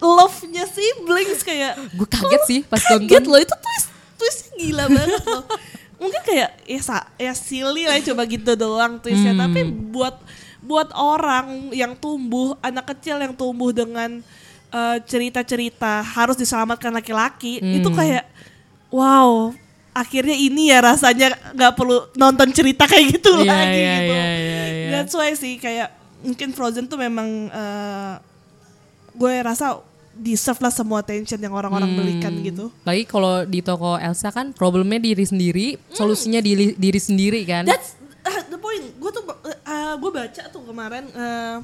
love-nya siblings kayak. Gue kaget sih pas Kaget nonton. loh, itu twist, twistnya gila banget loh. [laughs] Mungkin kayak, ya, sa- ya silly lah coba gitu doang twistnya. Hmm. Tapi buat buat orang yang tumbuh, anak kecil yang tumbuh dengan eh, cerita-cerita harus diselamatkan laki-laki, itu Hmm. kayak, wow, akhirnya ini ya rasanya nggak perlu nonton cerita kayak gitu Iya, lagi iya, gitu. iya, iya, iya. That's why sih kayak mungkin Frozen tuh memang eh, gue rasa deserve lah semua attention yang orang-orang Hmm. belikan gitu. Lagi kalau di toko Elsa kan problemnya diri sendiri, solusinya diri, diri sendiri kan. That's uh, the point. Gue tuh uh, gue baca tuh kemarin uh,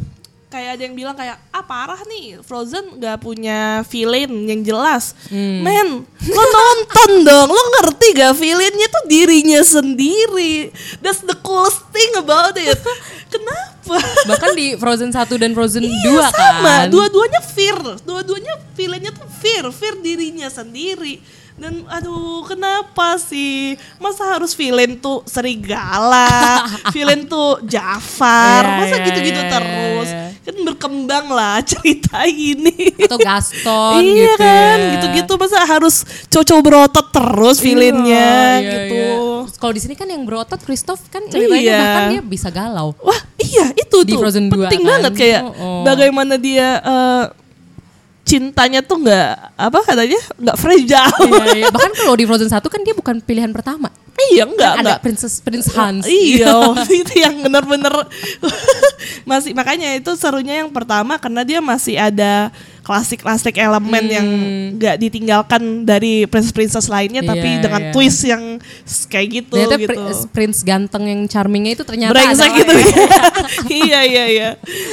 kayak ada yang bilang kayak ah parah nih Frozen nggak punya villain yang jelas. Hmm. Men, lo nonton dong, lo ngerti gak villainnya tuh dirinya sendiri. That's the coolest thing about it. [laughs] Kenapa? Bahkan di Frozen 1 dan Frozen 2 Iya sama, kan. dua-duanya fear, dua-duanya villainnya tuh fear, fear dirinya sendiri. Dan aduh kenapa sih? Masa harus villain tuh serigala, [laughs] villain tuh Jafar, Iya, masa iya, gitu-gitu iya, terus? iya. Kan berkembang lah [laughs] cerita ini. Atau Gaston iya gitu kan, ya. gitu-gitu masa harus coco berotot terus villainnya Iya, iya, gitu. iya. Kalau di sini kan yang berotot Christoph kan ceritanya Iya. bahkan dia bisa galau. Wah iya itu Di tuh Frozen 2 penting kan? banget kayak Oh, oh. bagaimana dia eh, cintanya tuh nggak apa katanya nggak fragile. Iya, iya. Bahkan kalau di Frozen 1 kan dia bukan pilihan pertama. iya enggak Kan ada enggak. Princess Prince Hans. Iya, [laughs] [laughs] itu yang bener-bener [laughs] masih makanya itu serunya yang pertama karena dia masih ada klasik-klasik elemen yang nggak ditinggalkan dari princess-princess lainnya tapi Hmm. Iya, dengan iya. twist yang kayak gitu Ternyata gitu. Pri- Prince ganteng yang charmingnya itu ternyata Brengsek gitu. [laughs] [laughs] iya iya iya.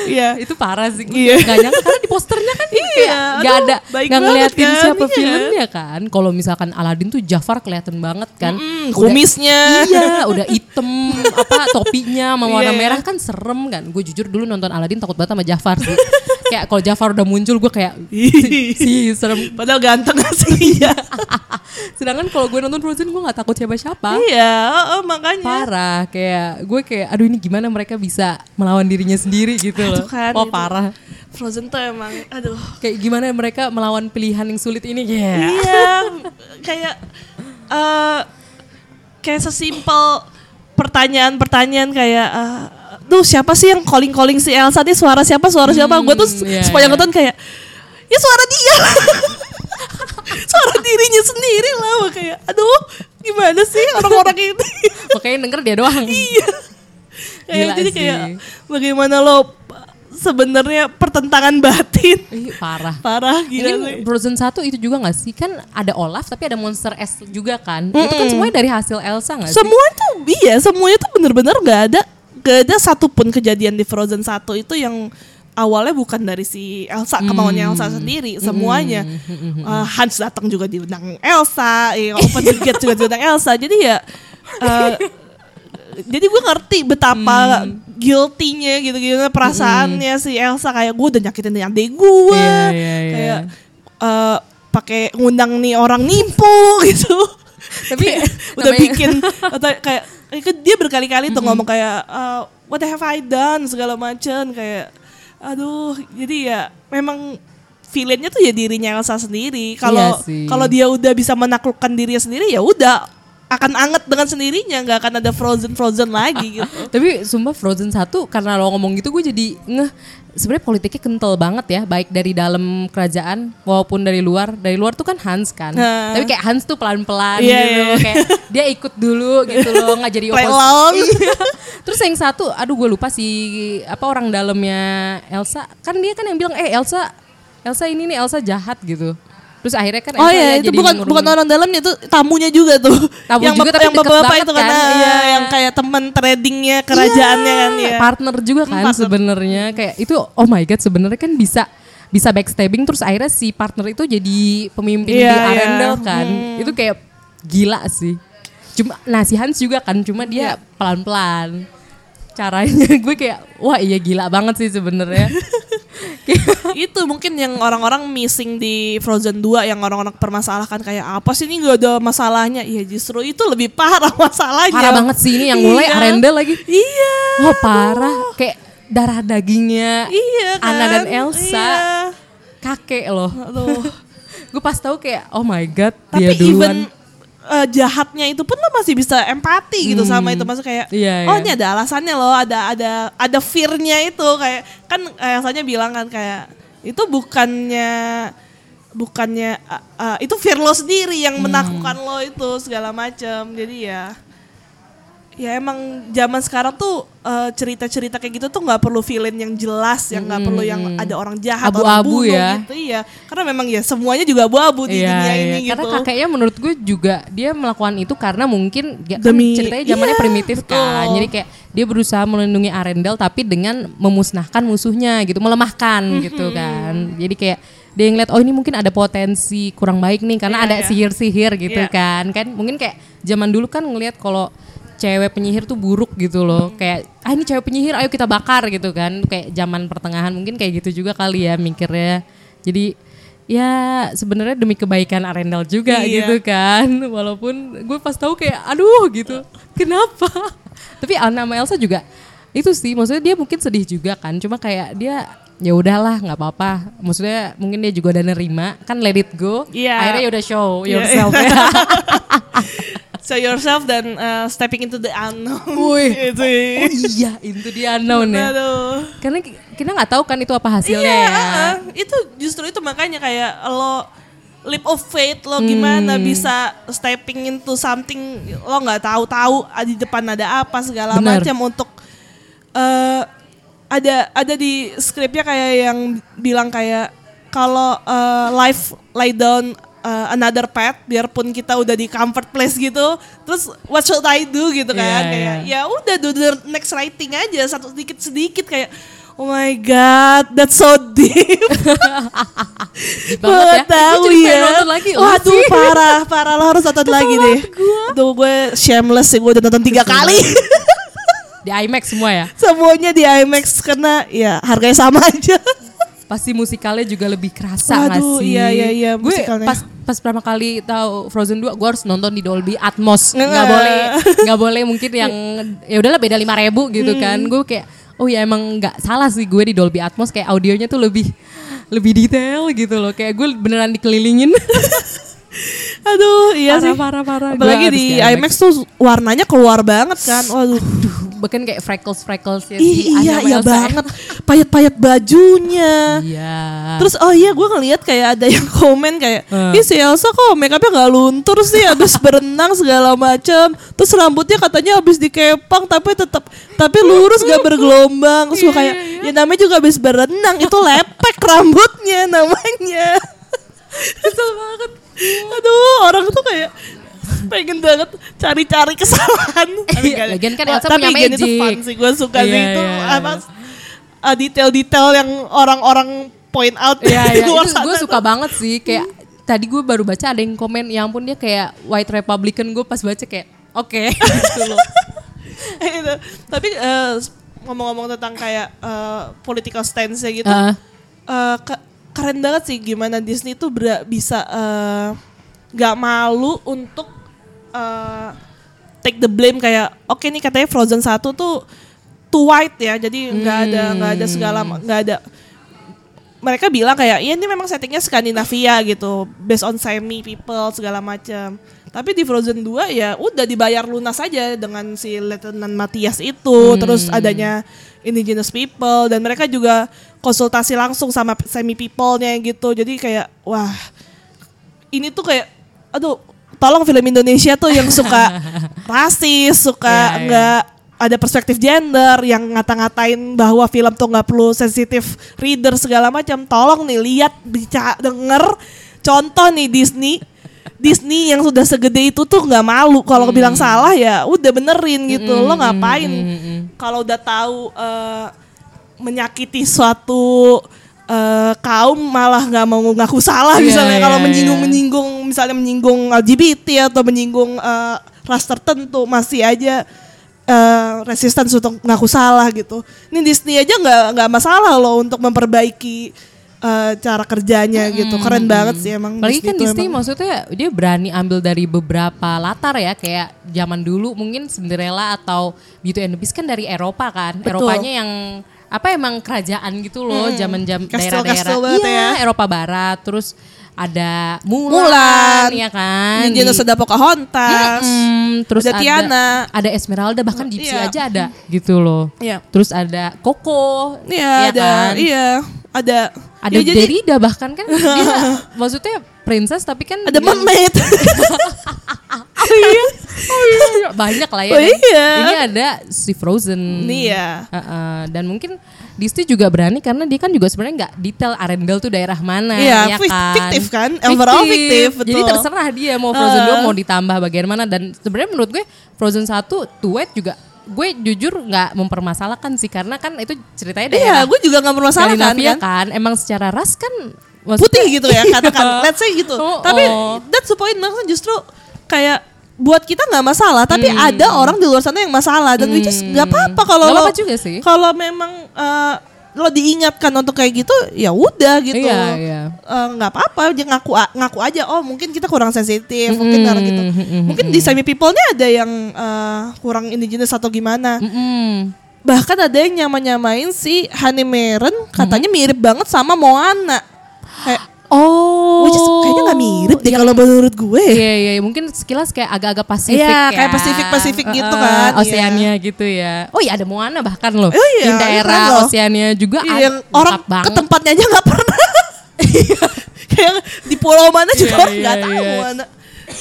Iya. itu parah sih. Iya. Gak nyangka karena di posternya kan Iya, gak ada gak ngeliatin kan, siapa iya. filmnya kan. Kalau misalkan Aladdin tuh Jafar kelihatan banget kan. Mm, Udah- kumisnya. iya, udah hitam apa topinya sama warna Iya. merah kan serem kan. Gue jujur dulu nonton Aladdin takut banget sama Jafar sih. [laughs] kayak kalau Jafar udah muncul gue kayak si, [laughs] si serem. Padahal ganteng [laughs] sih ya. [laughs] Sedangkan kalau gue nonton Frozen gue nggak takut siapa-siapa. iya, oh, makanya. Parah kayak gue kayak aduh ini gimana mereka bisa melawan dirinya sendiri gitu loh. Itu kan, oh gitu. parah. Frozen tuh emang aduh. Kayak gimana mereka melawan pilihan yang sulit ini ya. Iya, kayak eh kayak sesimpel pertanyaan-pertanyaan kayak eh, Duh siapa sih yang calling-calling si Elsa nih suara siapa suara siapa gue tuh iya, sepanjang iya. nonton kayak ya suara dia [laughs] suara dirinya sendiri lah kayak aduh gimana sih orang-orang ini [laughs] Makanya denger dia doang. iya kayak Gila jadi sih. kayak bagaimana lo sebenarnya pertentangan batin Ih, parah. parah gila. Mungkin Frozen 1 itu juga gak sih? Kan ada Olaf tapi ada Monster S juga kan. Itu kan semuanya dari hasil Elsa gak sih? Semua tuh iya, semuanya tuh bener-bener gak ada gak ada satupun kejadian di Frozen 1 itu yang awalnya bukan dari si Elsa kemauannya Elsa sendiri semuanya. Eh, Hans datang juga diundang Elsa eh, Open the Gate juga diundang Elsa. Jadi ya eh, jadi gue ngerti betapa guilty-nya gitu gitu perasaannya si Elsa. Kayak gue udah nyakitin adik gue Iya, iya, iya. kayak eh, pakai ngundang nih orang nipu [laughs] gitu. Tapi udah namanya- bikin atau kayak kan dia berkali-kali tuh ngomong kayak eh, what have I done? segala macam kayak aduh. Jadi ya memang villainnya tuh ya dirinya Elsa sendiri. Kalau Iya kalau dia udah bisa menaklukkan dirinya sendiri ya udah akan anget dengan sendirinya nggak akan ada frozen frozen lagi gitu Tapi sumpah Frozen 1 karena lo ngomong gitu gue jadi ngeh sebenarnya politiknya kental banget ya baik dari dalam kerajaan maupun dari luar dari luar tuh kan Hans kan Nah. tapi kayak Hans tuh pelan-pelan Iya, gitu iya. kayak dia ikut dulu gitu loh nggak jadi [laughs] Play opos- along. Iya. terus yang satu aduh gue lupa si apa orang dalamnya Elsa kan dia kan yang bilang eh Elsa Elsa ini nih Elsa jahat gitu terus akhirnya kan Oh ya iya itu bukan bukan orang dalamnya itu tamunya juga tuh. Tamu yang juga tapi yang bapak-bapak itu kan, kan, iya. yang kayak teman tradingnya kerajaannya kan ya. partner juga kan sebenarnya kayak itu oh my god sebenarnya kan bisa bisa backstabbing terus akhirnya si partner itu jadi pemimpin Iya, di iya. Arendelle kan itu kayak gila sih cuma nah si Hans juga kan cuma dia Iya. pelan-pelan caranya [laughs] gue kayak wah iya gila banget sih sebenarnya [laughs] [laughs] itu mungkin yang orang-orang missing di Frozen 2 yang orang-orang permasalahkan kayak apa sih ini gak ada masalahnya. Iya justru itu lebih parah [laughs] masalahnya. parah banget sih ini yang mulai Iya. Arendelle lagi Iya. wah parah kayak darah dagingnya Iya kan. Anna dan Elsa Iya. kakek loh Aduh. [laughs] gue pas tahu kayak oh my god Tapi dia duluan even eh, jahatnya itu pun lo masih bisa empati gitu sama itu masuk kayak Iya, oh iya. ini ada alasannya loh ada ada ada fearnya itu kayak kan eh, Elsanya bilang kan kayak itu bukannya bukannya eh, eh, itu fear lo sendiri yang Hmm. menaklukkan lo itu segala macam jadi ya ya emang zaman sekarang tuh eh, cerita-cerita kayak gitu tuh nggak perlu villain yang jelas yang nggak perlu yang ada orang jahat orang Hmm. Abu-abu bunuh ya. gitu iya karena memang ya semuanya juga abu-abu di dunia ini gitu Iya, Karena kakeknya menurut gue juga dia melakukan itu karena mungkin ya kan Demi- ceritanya zamannya iya, primitif kan. betul. Jadi kayak dia berusaha melindungi Arendelle tapi dengan memusnahkan musuhnya gitu, melemahkan Mm-hmm. gitu kan. Jadi kayak dia ngeliat oh ini mungkin ada potensi kurang baik nih karena Iya, ada iya. sihir-sihir gitu Iya. kan. Kan mungkin kayak zaman dulu kan ngelihat kalau cewek penyihir tuh buruk gitu loh. Mm-hmm. Kayak ah ini cewek penyihir ayo kita bakar gitu kan. Kayak zaman pertengahan mungkin kayak gitu juga kali ya mikirnya. Jadi ya sebenarnya demi kebaikan Arendelle juga Iya. gitu kan [laughs] walaupun gue pas tahu kayak aduh gitu kenapa [laughs] tapi Anna sama Elsa juga itu sih maksudnya dia mungkin sedih juga kan cuma kayak dia ya udahlah nggak apa-apa maksudnya mungkin dia juga udah nerima kan let it go Iya. akhirnya ya udah show Iya. yourself ya [laughs] So yourself dan uh, stepping into the unknown. Wih. [laughs] Gitu. oh iya itu dia unknown ya Aduh. karena ki- kita nggak tahu kan itu apa hasilnya Iya, ya uh-uh. itu justru itu makanya kayak lo leap of faith lo gimana Hmm. bisa stepping into something lo nggak tahu-tahu ah, di depan ada apa segala macam untuk eh ada ada di skripnya kayak yang bilang kayak kalau eh, life lay down eh, another path biarpun kita udah di comfort place gitu terus what should I do gitu kan? Iya, kayak iya. ya udah do the next writing aja satu sedikit sedikit kayak oh my god that's so deep. [laughs] Deep banget ya. tahu Gue ya. nonton lagi. Oh, waduh parah parah. Lo harus nonton lagi deh. Aduh gue shameless sih. Gue udah nonton tiga kali. Di IMAX semua ya. [laughs] semuanya di IMAX karena ya harganya sama aja Pasti musikalnya juga lebih kerasa Waduh, sih? iya, iya, iya, Gue pas pas pertama kali tahu Frozen 2, gue harus nonton di Dolby Atmos. Nggak boleh, [laughs] nggak boleh mungkin yang ya udahlah beda lima ribu gitu Hmm. kan. Gue kayak oh ya emang nggak salah sih gue di Dolby Atmos kayak audionya tuh lebih lebih detail gitu loh. Kayak gue beneran dikelilingin. [laughs] aduh iya parah, sih parah, parah. Gue apalagi di IMAX tuh warnanya keluar banget kan waduh Bahkan kayak freckles freckles ya Ih, iya iya banget. Payet-payet bajunya. Iya. Terus oh iya gue ngeliat kayak ada yang komen kayak Hmm. Ih si Elsa kok make upnya gak luntur sih [laughs] Habis berenang segala macam Terus rambutnya katanya habis dikepang Tapi tetap Tapi lurus gak bergelombang. Terus gue Iya, kayak Ya namanya juga habis berenang Itu lepek rambutnya namanya. [laughs] Kesel banget. Aduh orang tuh kayak [laughs] pengen banget cari-cari kesalahan. [laughs] Tapi Iya, nggak- lagian kan Elsa tapi punya again itu magic. fun sih, gue suka sih Iya, itu iya, apa uh, detail-detail yang orang-orang point out Iya, [laughs] di iya. luar Itu sana gue suka banget sih. Kayak tadi gue baru baca ada yang komen, ya ampun dia kayak White Republican. Gue pas baca kayak, oke gitu loh. Itu. Tapi eh, ngomong-ngomong tentang kayak eh, political stance-nya gitu, Ah. eh, ke- keren banget sih gimana Disney tuh bisa eh, nggak malu untuk eh, take the blame kayak oke nih katanya Frozen 1 tuh too white ya jadi nggak ada nggak ada segala nggak ada. Mereka bilang kayak ya ini memang settingnya Skandinavia gitu based on semi people segala macam tapi di Frozen 2 ya udah dibayar lunas aja dengan si Lieutenant Matthias itu terus adanya indigenous people dan mereka juga konsultasi langsung sama semi people-nya gitu. Jadi kayak wah ini tuh kayak aduh tolong film Indonesia tuh yang suka [laughs] rasis suka Iya, iya. nggak ada perspektif gender yang ngata-ngatain bahwa film tuh nggak perlu sensitif reader segala macam. Tolong nih lihat bicara denger. Contoh nih Disney. Disney yang sudah segede itu tuh nggak malu. Kalau bilang salah ya udah benerin gitu. Lo ngapain? kalau udah tahu eh, menyakiti suatu eh, kaum malah nggak mau ngaku salah Iya, misalnya iya, kalau iya. menyinggung menyinggung misalnya menyinggung LGBT atau menyinggung eh, ras tertentu masih aja eh, resisten untuk ngaku salah gitu. Ini Disney aja nggak nggak masalah loh untuk memperbaiki eh, cara kerjanya gitu. Keren banget sih emang. Apalagi kan Disney emang. maksudnya dia berani ambil dari beberapa latar ya kayak zaman dulu mungkin Cinderella atau Beauty and the Beast kan dari Eropa kan. Betul. Eropanya yang apa emang kerajaan gitu loh zaman jam Kastil-kastil daerah-daerah banget iya, ya. Eropa Barat terus ada Mulan, Mulan, ya kan. Ninja Di- ada Pocahontas. Mm, terus ada ada Tiana. ada Esmeralda bahkan Gypsy Iya. aja ada gitu loh. Iya. Terus ada Coco, Iya, ada, kan? iya, ada, Ada ya, Derrida bahkan kan [laughs] dia maksudnya princess tapi kan ada mermaid. [laughs] banyak lah ya. Oh iya. Ini ada si Frozen. Iya. Heeh, dan mungkin Disney juga berani karena dia kan juga sebenarnya nggak detail Arendelle tuh daerah mana Iya, ya kan. fiktif kan? Overall fiktif, betul. Jadi terserah dia mau Frozen Eh. 2 mau ditambah bagian mana dan sebenarnya menurut gue Frozen 1 Tuet juga gue jujur nggak mempermasalahkan sih karena kan itu ceritanya Iya, daerah gue juga nggak Skandinavia kan. kan. Emang secara ras kan maksudnya- Putih gitu ya katakan. [laughs] Let's say gitu. Oh, Tapi oh. that's the point maksudnya justru kayak buat kita nggak masalah, tapi Hmm. ada orang di luar sana yang masalah dan which is nggak apa-apa kalau Nggak lo juga sih. kalau memang eh, lo diingatkan untuk kayak gitu ya udah gitu Iya, iya. Eh, nggak apa-apa dia ngaku ngaku aja oh mungkin kita kurang sensitif mungkin karena gitu mungkin di semi people-nya ada yang eh, kurang indigenous atau gimana Mm-mm. bahkan ada yang nyama-nyamain si Honey Meren katanya mirip banget sama Moana kayak Oh. which is kayaknya nggak mirip deh kalau menurut gue Iya, iya, iya. mungkin sekilas kayak agak-agak Pasifik Iya, ya. kayak Pasifik-Pasifik gitu Eh, kan, iya. Oceania gitu ya. Oh iya ada Moana bahkan loh. Oh iya, Di daerah keren loh. Oceania juga Iya, yang orang banget. ke tempatnya aja nggak pernah [laughs] kayak di pulau mana juga Iya, orang nggak iya, tahu iya. mana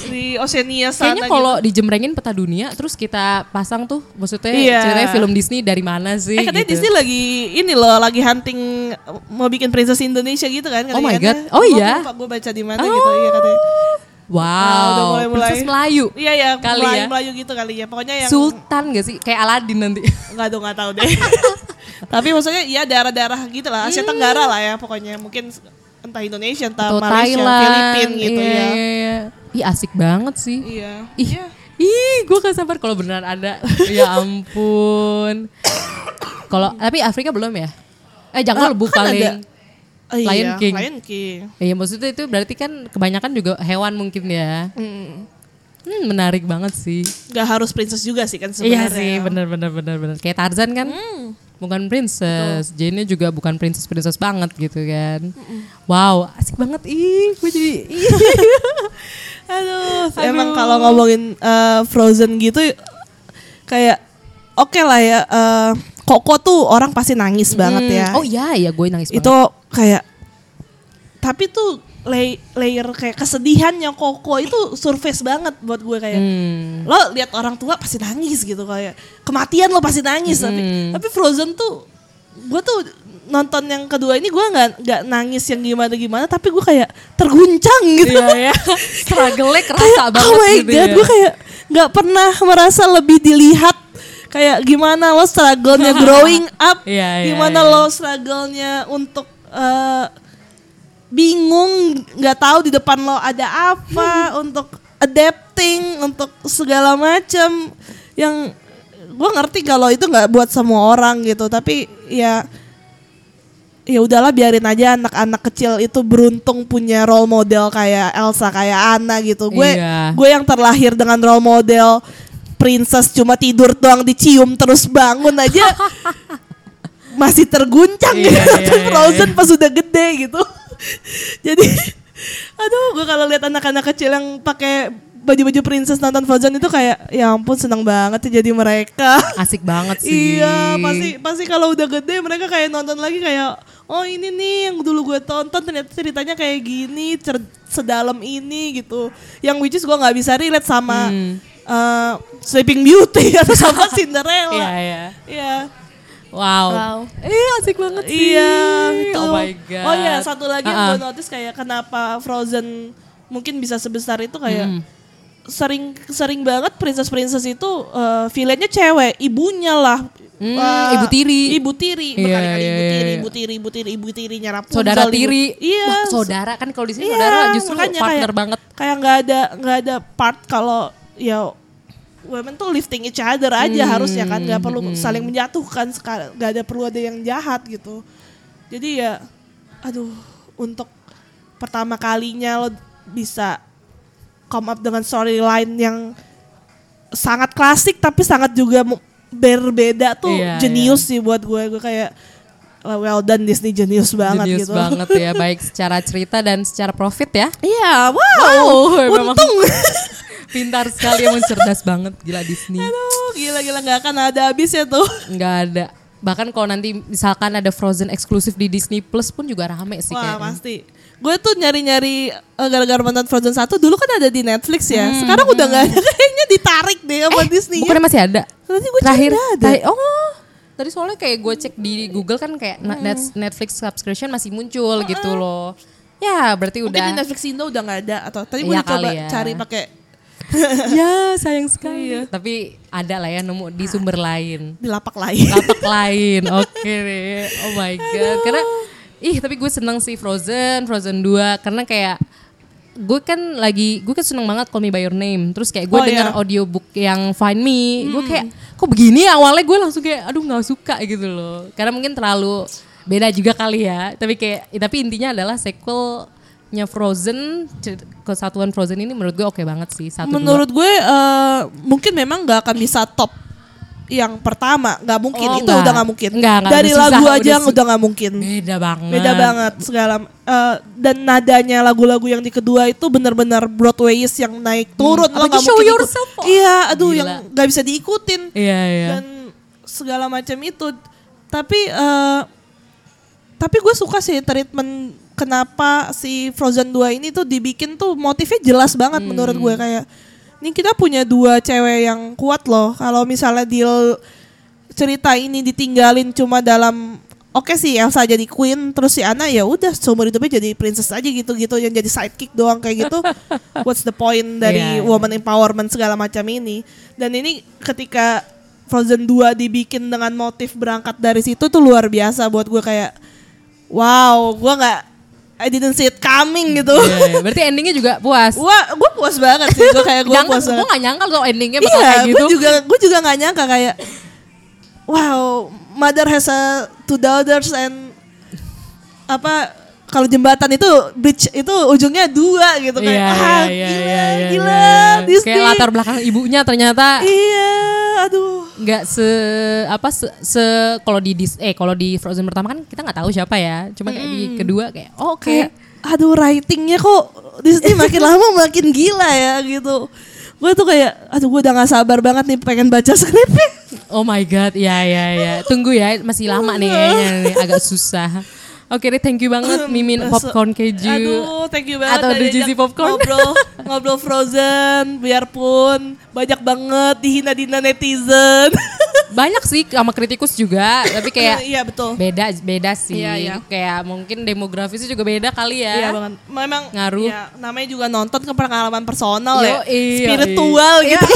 di Oceania sana Kayaknya kalau dijembrengin peta dunia terus kita pasang tuh maksudnya Iya. ceritanya film Disney dari mana sih gitu. eh katanya gitu. Disney lagi ini loh lagi hunting mau bikin princess Indonesia gitu kan Oh my. God. Oh iya? gue baca di mana gitu iya katanya Wow, Ah, udah mulai-mulai. Princess Melayu. iya ya Kali Melayu, ya. Melayu gitu kali ya pokoknya yang Sultan gak sih? Kayak Aladdin nanti. nggak tahu nggak tahu deh [laughs] tapi maksudnya ya daerah-daerah gitu lah Asia Tenggara lah ya pokoknya mungkin entah Indonesia entah Atau Malaysia Thailand. Filipina gitu iya, ya Iya, iya. Ih asik banget sih. iya Ih, Iya. ih, gue gak sabar kalau beneran ada. ya ampun. Kalau tapi Afrika belum ya? Eh jangan Ah, lebu kan paling. ada. Oh, iya, Lion King. Lion King. Iya maksudnya itu berarti kan kebanyakan juga hewan mungkin ya. Hmm, menarik banget sih. Gak harus princess juga sih kan Iya sebenarnya. sih, bener bener bener bener. Kayak Tarzan kan, bukan princess. Jane juga bukan princess princess banget gitu kan. Wow, asik banget. Ih, gue jadi. [laughs] ih. Aduh, emang kalau ngomongin eh, Frozen gitu kayak oke lah ya. eh, Koko tuh orang pasti nangis banget ya. Oh iya, iya gue nangis itu banget. kayak tapi tuh lay- layer kayak kesedihannya Koko itu surface banget buat gue kayak Hmm. lo lihat orang tua pasti nangis gitu kayak kematian lo pasti nangis tapi Hmm. tapi Frozen tuh gue tuh nonton yang kedua ini gue nggak nggak nangis yang gimana gimana tapi gue kayak terguncang gitu Iya [laughs] ya. Struggle-nya kerasa kayak banget oh my gitu god ya. gue kayak nggak pernah merasa lebih dilihat kayak gimana lo struggle-nya [laughs] growing up Iya, iya, gimana iya. lo struggle-nya untuk eh, bingung nggak tahu di depan lo ada apa [laughs] untuk adapting untuk segala macam yang gue ngerti kalau itu nggak buat semua orang gitu tapi ya ya udahlah biarin aja anak-anak kecil itu beruntung punya role model kayak Elsa kayak Anna gitu. Gue Iya. gue yang terlahir dengan role model princess cuma tidur doang dicium terus bangun aja. [laughs] Masih terguncang Iya, gitu iya, iya, Frozen pas udah gede gitu. [laughs] Jadi aduh gue kalau lihat anak-anak kecil yang pakai baju-baju princess nonton Frozen itu kayak ya ampun senang banget ya jadi mereka. Asik banget [laughs] sih. Iya, pasti pasti kalau udah gede mereka kayak nonton lagi kayak oh ini nih yang dulu gue tonton ternyata ceritanya kayak gini, cer- sedalam ini gitu. Yang which is gue nggak bisa relate sama eh, Sleeping Beauty [laughs] atau sama [laughs] Cinderella. Iya, iya. Iya. Wow. Wow. Eh, asik banget sih. Iya, gitu. Oh my god. Oh iya, satu lagi yang Ah, ah. gue notice kayak kenapa Frozen mungkin bisa sebesar itu kayak Hmm. Sering sering banget princess-princess itu eh, villainnya cewek, ibunya lah. Hmm, Eh, ibu tiri. Ibu tiri, Iya, berkali-kali ibu iya, tiri, iya. ibu tiri, ibu tiri, ibu tirinya Rapunzel. Saudara ibu- tiri. Iya. Wah, saudara kan kalau di sini Iya, saudara justru makanya partner kayak, banget. Kayak nggak ada nggak ada part kalau ya women tuh lifting each other aja Hmm, harusnya kan nggak perlu saling menjatuhkan sekal- nggak ada perlu ada yang jahat gitu jadi ya aduh untuk pertama kalinya lo bisa come up dengan storyline yang sangat klasik tapi sangat juga berbeda tuh Iya, jenius sih buat gue gue kayak well done Disney jenius banget Jenius gitu banget ya, baik secara cerita dan secara profit ya. Iya, wow, Wow, memang- untung. [laughs] Pintar sekali, emang cerdas banget, gila Disney. Aduh, gila-gila nggak akan ada habisnya tuh. Nggak ada. Bahkan kalau nanti misalkan ada Frozen eksklusif di Disney Plus pun juga rame sih Wah kayaknya. pasti. Gue tuh nyari-nyari eh, gara-gara nonton Frozen 1 dulu kan ada di Netflix ya. Hmm, Sekarang udah nggak ada [laughs] kayaknya ditarik deh sama Disney. Bukannya masih ada? Tadi gue Terakhir, ada. terakhir- oh, tadi soalnya kayak gue cek di Google kan kayak Net- Netflix subscription masih muncul gitu loh. Ya berarti Mungkin udah. di Netflix Indo udah nggak ada atau tadi gue Iya coba ya. cari pakai [laughs] ya sayang sekali. Tapi ada lah ya nemu di sumber lain. di lapak lain. lapak lain. [laughs] Oke deh. Oh my god. Karena ih tapi gue seneng sih Frozen, Frozen 2 karena kayak gue kan lagi gue kan seneng banget Call Me By Your Name. Terus kayak gue Oh, dengar iya. audiobook yang Find Me, gue kayak kok begini ya? awalnya gue langsung kayak aduh nggak suka gitu loh. Karena mungkin terlalu beda juga kali ya. Tapi kayak tapi intinya adalah sequelnya Frozen kesatuan Frozen ini menurut gue oke banget sih satu dua. Menurut gue eh, mungkin memang nggak akan bisa top yang pertama, nggak mungkin Oh, itu nggak. udah nggak mungkin. Nggak, nggak, Dari udah susah, lagu udah aja su- udah nggak mungkin. beda banget. Beda banget segala eh, dan nadanya lagu-lagu yang di kedua itu benar-benar Broadway yang naik turun Hmm, lo apalagi nggak Show mungkin ikut. Yourself, oh. Iya, aduh Gila. yang nggak bisa diikutin Iya iya. dan segala macam itu. Tapi eh, tapi gue suka sih treatment kenapa si Frozen 2 ini tuh dibikin tuh motifnya jelas banget Hmm. menurut gue kayak ini kita punya dua cewek yang kuat loh. Kalau misalnya deal cerita ini ditinggalin cuma dalam Oke sih Elsa jadi queen terus si Anna ya udah seumur hidupnya jadi princess aja gitu-gitu yang jadi sidekick doang kayak gitu. [laughs] What's the point dari Iya, iya. woman empowerment segala macam ini? Dan ini ketika Frozen 2 dibikin dengan motif berangkat dari situ tuh luar biasa buat gue kayak wow, gue nggak I didn't see it coming gitu. Iya, iya. Berarti endingnya juga puas. Wah, gue puas banget sih. Gue kayak gue puas gue gak nyangka loh endingnya bakal Iya, kayak gitu. gue juga gue juga nggak nyangka kayak wow, mother has a two daughters and apa kalau jembatan itu bridge itu ujungnya dua gitu kayak Iya, ah iya, gila iya, iya, gila iya, iya. Disney Kayak latar belakang ibunya ternyata iya aduh nggak se apa se, se- kalau di dis, eh kalau di Frozen pertama kan kita nggak tahu siapa ya. Cuma kayak di kedua kayak oh, oke. kayak aduh writingnya kok Disney [laughs] makin lama makin gila ya gitu gue tuh kayak aduh gue udah gak sabar banget nih pengen baca skripnya Oh my god, ya ya ya. Tunggu ya, masih lama nih kayaknya nih, [laughs] agak susah. Oke deh, thank you banget [clears throat] Mimin popcorn keju. Aduh, thank you banget Atau The Juicy Popcorn. Ngobrol, ngobrol Frozen, biarpun banyak banget dihina-dina netizen. [laughs] Banyak sih sama kritikus juga, tapi kayak [clears throat] iya betul. beda beda sih. Iya, iya. Kayak mungkin demografisnya juga beda kali ya. Iya banget. Memang Ngaruh. ya, namanya juga nonton ke pengalaman personal ya. Yo, iya, spiritual iya. gitu.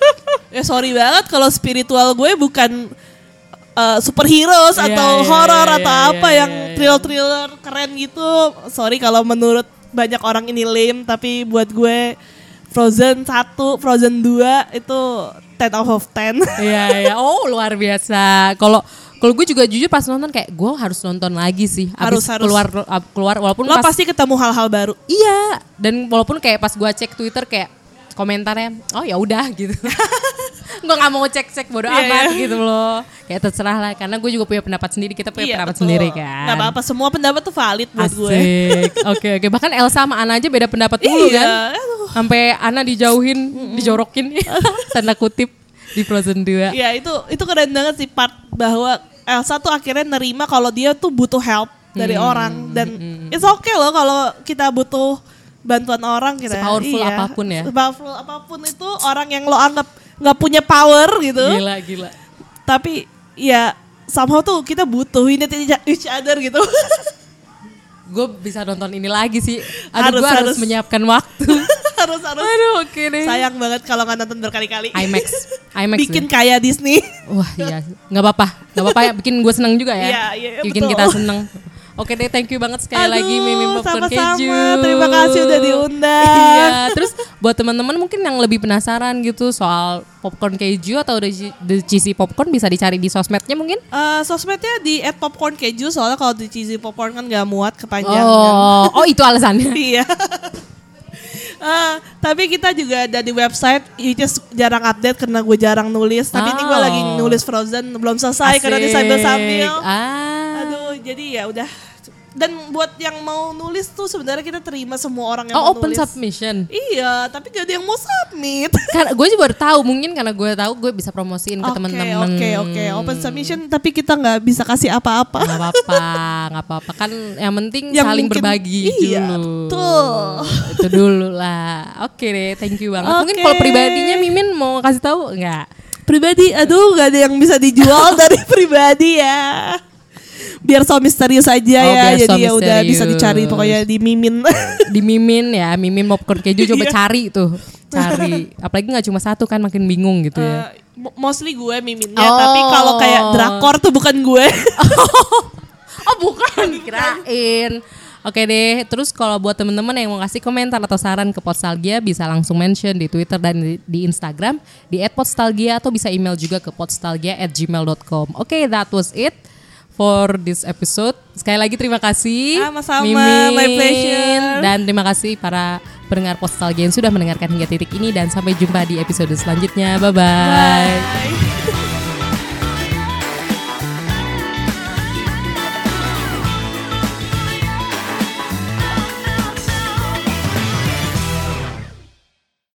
[laughs] ya sorry banget kalau spiritual gue bukan uh, superheroes Iya, atau iya, horor iya, atau iya, apa iya, yang iya. thriller-thriller keren gitu. Sorry kalau menurut banyak orang ini lame tapi buat gue Frozen 1, Frozen 2 itu 10 out of 10. [laughs] Iya iya. Oh luar biasa. Kalau kalau gue juga jujur pas nonton kayak gue harus nonton lagi sih. Abis Harus, harus. keluar keluar walaupun Lo pas pasti ketemu hal-hal baru. iya dan walaupun kayak pas gue cek Twitter kayak komentarnya oh ya udah gitu. [laughs] gue nggak mau cek-cek bodo Iya, amat iya. gitu loh. Kayak terserah lah karena gue juga punya pendapat sendiri. Kita punya pendapat betul. sendiri kan. Nggak apa-apa, semua pendapat tuh valid buat gue. Asik. [laughs] Oke oke. Bahkan Elsa sama Anna aja beda pendapat dulu Iya, kan. Sampai Anna dijauhin, dijorokin [laughs] tanda kutip di Frozen 2. Iya itu itu keren banget sih part bahwa Elsa tuh akhirnya nerima kalau dia tuh butuh help dari Hmm, orang dan it's okay loh kalau kita butuh bantuan orang kita. Sepowerful Iya. apa pun ya. Sepowerful apa pun itu orang yang lo anggap nggak punya power gitu. Gila gila. Tapi ya somehow tuh kita butuh ini each other gitu. Gue bisa nonton ini lagi sih. Aduh Harus, gue harus, harus. menyiapkan waktu. [laughs] harus harus. Aduh oke deh. Sayang banget kalau nggak nonton berkali-kali. IMAX. [laughs] IMAX Bikin kayak Disney. Wah iya. Gak apa-apa. Gak apa-apa ya. Bikin gue seneng juga ya. Iya, iya, Bikin betul. kita seneng. Oke deh, thank you banget sekali Aduh, lagi Mimi Popcorn sama-sama. Keju. Terima kasih udah diundang. Iya, terus buat teman-teman mungkin yang lebih penasaran gitu soal popcorn keju atau the, the cheesy popcorn bisa dicari di sosmednya mungkin. Eh, sosmednya di @popcorn keju soalnya kalau di cheesy popcorn kan gak muat kepanjangan. Oh, oh itu alasannya. [laughs] Iya. Eh, tapi kita juga ada di website, which is jarang update karena gue jarang nulis. Tapi ini gue Oh. lagi nulis Frozen belum selesai karena di sambil sambil. Ah. Jadi ya udah. Dan buat yang mau nulis tuh sebenarnya kita terima semua orang yang Oh, mau open nulis. submission. Iya, tapi gak ada yang mau submit. [laughs] Karena gue juga baru tahu, mungkin karena gue tahu gue bisa promosiin ke Oke, teman-teman. oke, oke. Open submission tapi kita nggak bisa kasih apa-apa. Nggak apa-apa, nggak apa-apa. Kan yang penting Yang saling mungkin- berbagi iya, dulu. betul. Itu dulu lah. Oke deh, thank you banget. Mungkin Oke. kalau pribadinya Mimin mau kasih tahu nggak? Pribadi, aduh gak ada yang bisa dijual [laughs] dari pribadi ya. Biar so misterius aja Oh, ya. biar so Jadi ya udah bisa dicari pokoknya di mimin. [laughs] Di Mimin ya, Mimin popcorn keju [laughs] coba Iya. cari tuh. Cari. [laughs] Apalagi nggak cuma satu kan makin bingung gitu ya. Mo- mostly gue miminnya, Oh. tapi kalau kayak drakor tuh bukan gue. Oh bukan, kirain. Oke deh, terus kalau buat temen-temen yang mau kasih komentar atau saran ke Podstalgia bisa langsung mention di Twitter dan di, di Instagram di @podstalgia atau bisa email juga ke podstalgia@gmail.com. Oke, that was it for this episode. Sekali lagi terima kasih. Sama-sama, Mimin. my pleasure. Dan terima kasih para pendengar Postalgia yang sudah mendengarkan hingga titik ini dan sampai jumpa di episode selanjutnya. Bye bye. Bye.